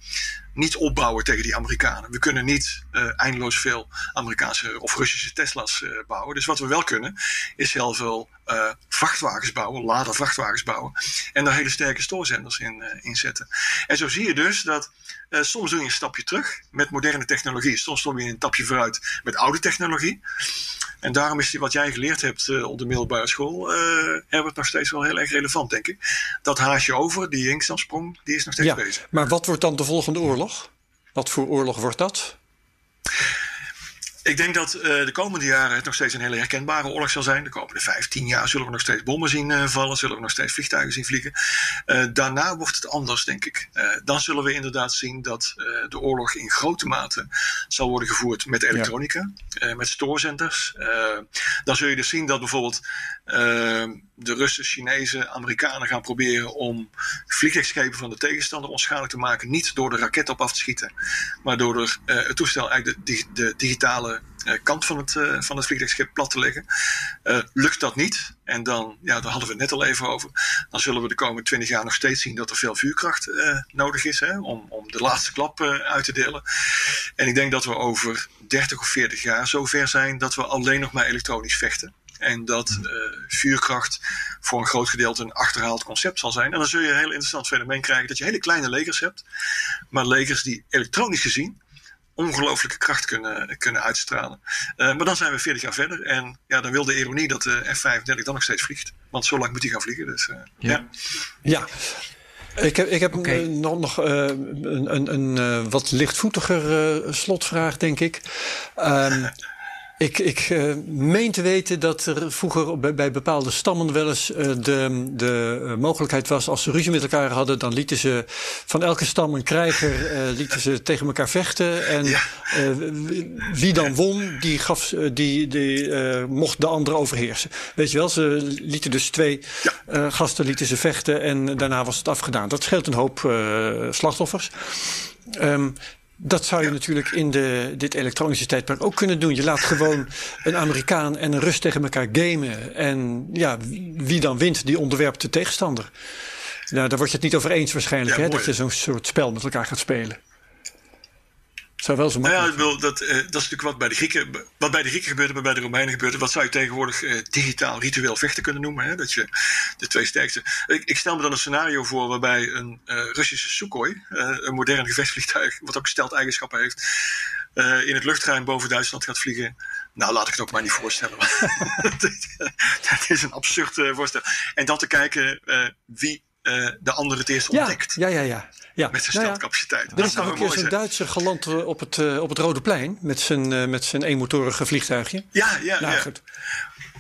niet opbouwen tegen die Amerikanen. We kunnen niet uh, eindeloos veel Amerikaanse of Russische Tesla's uh, bouwen. Dus wat we wel kunnen, is heel veel uh, vrachtwagens bouwen, lader vrachtwagens bouwen. En daar hele sterke stoorzenders in, in zetten. En zo zie je dus dat soms doe je een stapje terug met moderne technologie. Soms doe je een stapje vooruit met oude technologie. En daarom is die, wat jij geleerd hebt op de middelbare school, Herbert, nog steeds wel heel erg relevant, denk ik. Dat haasje over, die Inkstensprong, die is nog steeds ja, bezig. Maar wat wordt dan de volgende oorlog? Wat voor oorlog wordt dat? Ik denk dat uh, de komende jaren het nog steeds een hele herkenbare oorlog zal zijn. De komende 15 jaar zullen we nog steeds bommen zien uh, vallen, zullen we nog steeds vliegtuigen zien vliegen. Uh, daarna wordt het anders, denk ik. dan zullen we inderdaad zien dat de oorlog in grote mate zal worden gevoerd met elektronica, ja. met stoorzenders. dan zul je dus zien dat bijvoorbeeld de Russen, Chinezen, Amerikanen gaan proberen om vliegtuigschepen van de tegenstander onschadelijk te maken. Niet door de raket op af te schieten, maar door er, het toestel eigenlijk de, de digitale kant van het, uh, van het vliegtuigschip plat te leggen. Lukt dat niet, en dan, ja, daar hadden we het net al even over, dan zullen we de komende twintig jaar nog steeds zien dat er veel vuurkracht nodig is hè, om, om de laatste klap uit te delen. En ik denk dat we over 30 of 40 jaar zover zijn dat we alleen nog maar elektronisch vechten. En dat uh, vuurkracht voor een groot gedeelte een achterhaald concept zal zijn. En dan zul je een heel interessant fenomeen krijgen dat je hele kleine legers hebt, maar legers die elektronisch gezien ongelooflijke kracht kunnen, kunnen uitstralen. Uh, maar dan zijn we 40 jaar verder. En ja, dan wil de ironie dat de F-35 dan nog steeds vliegt. Want zo lang moet hij gaan vliegen. Dus, uh, ja. ja. ja. Ik heb, ik heb okay. nog, nog uh, een, een, een wat lichtvoetiger slotvraag, denk ik. Um, Ik, ik uh, meen te weten dat er vroeger bij, bij bepaalde stammen wel eens uh, de, de uh, mogelijkheid was, als ze ruzie met elkaar hadden, dan lieten ze van elke stam een krijger lieten ze tegen elkaar vechten. En ja. wie dan won, die, gaf, die, die mocht de andere overheersen. Weet je wel, ze lieten dus twee ja. gasten lieten ze vechten en daarna was het afgedaan. Dat scheelt een hoop slachtoffers. Um, dat zou je natuurlijk in de, dit elektronische tijdperk ook kunnen doen. Je laat gewoon een Amerikaan en een Rus tegen elkaar gamen. En ja, wie dan wint, die onderwerpt de tegenstander. Nou, daar word je het niet over eens waarschijnlijk, ja, hè, dat je zo'n soort spel met elkaar gaat spelen. Zou wel zo nou ja, dat, uh, dat is natuurlijk wat bij de Grieken, wat bij de Grieken gebeurde, maar bij de Romeinen gebeurde. Wat zou je tegenwoordig uh, digitaal ritueel vechten kunnen noemen? Hè? Dat je de twee sterkste. Ik, ik, stel me dan een scenario voor waarbij een uh, Russische Sukhoi, een modern gevechtsvliegtuig, wat ook stelt eigenschappen heeft, in het luchtruim boven Duitsland gaat vliegen. Nou, laat ik het ook maar niet voorstellen. dat is een absurd voorstel. En dan te kijken wie de andere het eerst ontdekt. Ja, ja, ja. ja. Met zijn nou stelcapaciteit. Er is nog een keer zo'n Duitser geland op het, uh, op het Rode Plein met zijn, uh, met zijn eenmotorige vliegtuigje. Ja, ja, nou, ja. Goed.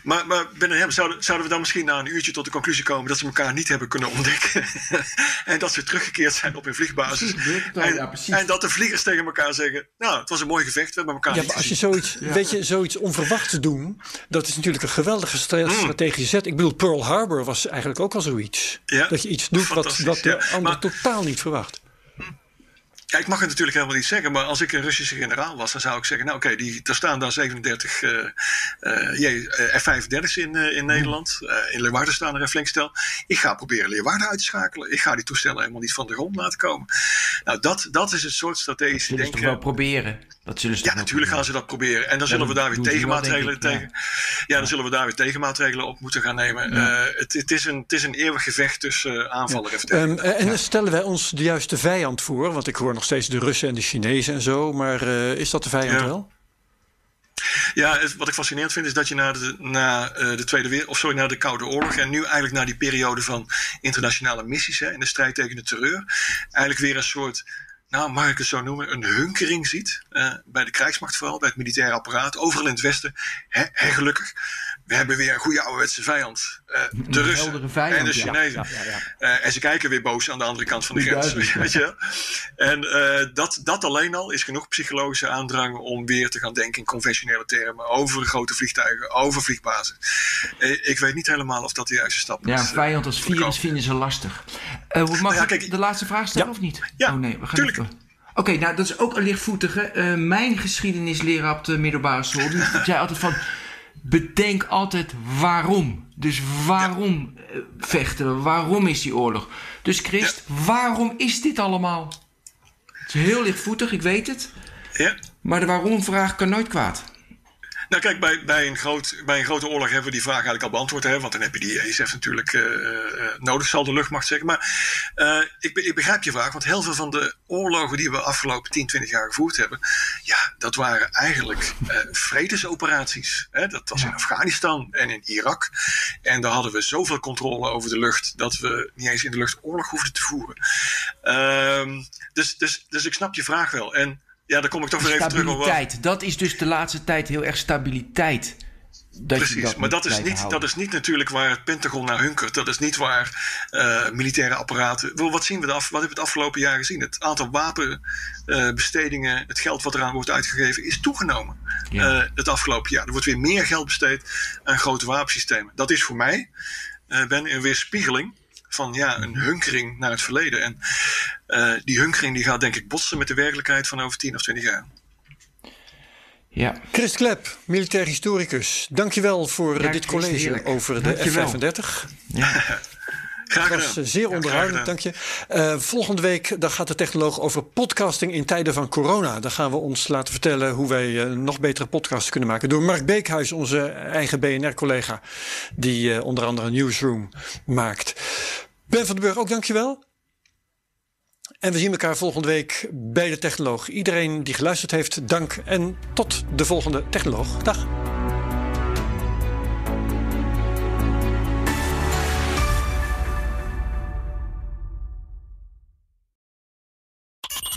Maar, maar binnen hem zouden, zouden we dan misschien na een uurtje tot de conclusie komen dat ze elkaar niet hebben kunnen ontdekken. en dat ze teruggekeerd zijn op hun vliegbasis. En, ja, precies. en dat de vliegers tegen elkaar zeggen: Nou, het was een mooi gevecht, we hebben elkaar Ja, niet maar als je zoiets, weet je, zoiets onverwachts doen, dat is natuurlijk een geweldige Mm. strategische zet. Ik bedoel, Pearl Harbor was eigenlijk ook al zoiets. Ja, Dat je iets doet wat, de ja. ander Maar- totaal niet verwacht. Ja, ik mag het natuurlijk helemaal niet zeggen, maar als ik een Russische generaal was, dan zou ik zeggen: Nou, oké, die er staan daar 37 eh, eh, J- eh, F-35's in, eh, in Nederland. Eh, in Leeuwarden staan er een flink stel. Ik ga proberen Leeuwarden uit te schakelen. Ik ga die toestellen helemaal niet van de grond laten komen. Nou, dat, dat is het soort strategische Zullen ze toch denken. wel proberen? Dat zullen ze Ja, natuurlijk gaan ze dat proberen. En dan zullen we daar weer tegenmaatregelen ik, tegen. Ja, dan zullen we daar weer tegenmaatregelen op moeten gaan nemen. Eh, het, het, is een, het is een eeuwig gevecht tussen aanvaller en verdediger. Ehm, en stellen wij ons de juiste vijand voor? Want ik hoor nog steeds de Russen en de Chinezen en zo. Maar eh, is dat de vijand Ja. wel? Ja, het- wat ik fascinerend vind is dat je na de, na, eh, de Tweede Wereld, of sorry, na de Koude Oorlog en nu eigenlijk na die periode van internationale missies hè, in de strijd tegen de terreur, eigenlijk weer een soort, nou mag ik het zo noemen, een hunkering ziet. eh, bij de krijgsmacht vooral, bij het militaire apparaat, overal in het Westen. Hè, hè, gelukkig. We hebben weer een goede ouderwetse vijand. eh, de Russen vijand, en de ja. Chinezen. Eh, en ze kijken weer boos aan de andere kant van de grens. Ja. Weet je? En eh, dat, dat alleen al is genoeg psychologische aandrang om weer te gaan denken in conventionele termen over grote vliegtuigen, over vliegbazen. Ik weet niet helemaal of dat de juiste stap Ja, is. een eh, vijand als virus vinden ze lastig. Mag ja, ik kijk, de laatste vraag stellen Ja. of niet? Ja, oh nee, we gaan tuurlijk. even- Oké, nou dat is ook een lichtvoetige. Mijn geschiedenisleraar op de middelbare school die zei altijd van... Bedenk altijd waarom. Dus waarom eh, vechten we? Waarom is die oorlog? Dus Christ, waarom is dit allemaal? Het is heel lichtvoetig, ik weet het. Ja? Maar de waarom-vraag kan nooit kwaad. Nou kijk, bij, bij, een groot, bij een grote oorlog hebben we die vraag eigenlijk al beantwoord. Hè, want dan heb je die ESF natuurlijk eh, eh, nodig, zal de luchtmacht zeggen. Maar eh, ik, ik begrijp je vraag, want heel veel van de oorlogen die we afgelopen 10, 20 jaar gevoerd hebben... ja, dat waren eigenlijk eh, vredesoperaties. Hè, dat was in Afghanistan en in Irak. En daar hadden we zoveel controle over de lucht... dat we niet eens in de lucht oorlog hoefden te voeren. Ehm, dus, dus, dus ik snap je vraag wel. En ja, dan kom ik toch weer even terug op... Stabiliteit. Dat is dus de laatste tijd heel erg stabiliteit. Dat Precies, dat maar dat is, niet, dat is niet natuurlijk waar het Pentagon naar hunkert. Dat is niet waar eh, militaire apparaten. Wel, Wat zien we de af, wat hebben we het afgelopen jaar gezien? Het aantal wapenbestedingen, het geld wat eraan wordt uitgegeven, is toegenomen Ja. eh, het afgelopen jaar. Er wordt weer meer geld besteed aan grote wapensystemen. Dat is voor mij, eh, Ben, een weerspiegeling van ja, een hunkering naar het verleden. En eh, die hunkering die gaat denk ik botsen met de werkelijkheid van over 10 of 20 jaar. Ja. Chris Klep, militair historicus. Dankjewel voor Ja, dit college heerlijk. over de Dankjewel. F-35. Graag Dat was eh, zeer onderhoudend, dank je. Eh, volgende week dan gaat de technoloog over podcasting in tijden van corona. Dan gaan we ons laten vertellen hoe wij eh, nog betere podcasts kunnen maken. Door Mark Beekhuis, onze eigen BNR-collega, die onder andere Newsroom maakt. Ben van den Burg, ook dankjewel. En we zien elkaar volgende week bij de technoloog. Iedereen die geluisterd heeft, dank. En tot de volgende technoloog. Dag.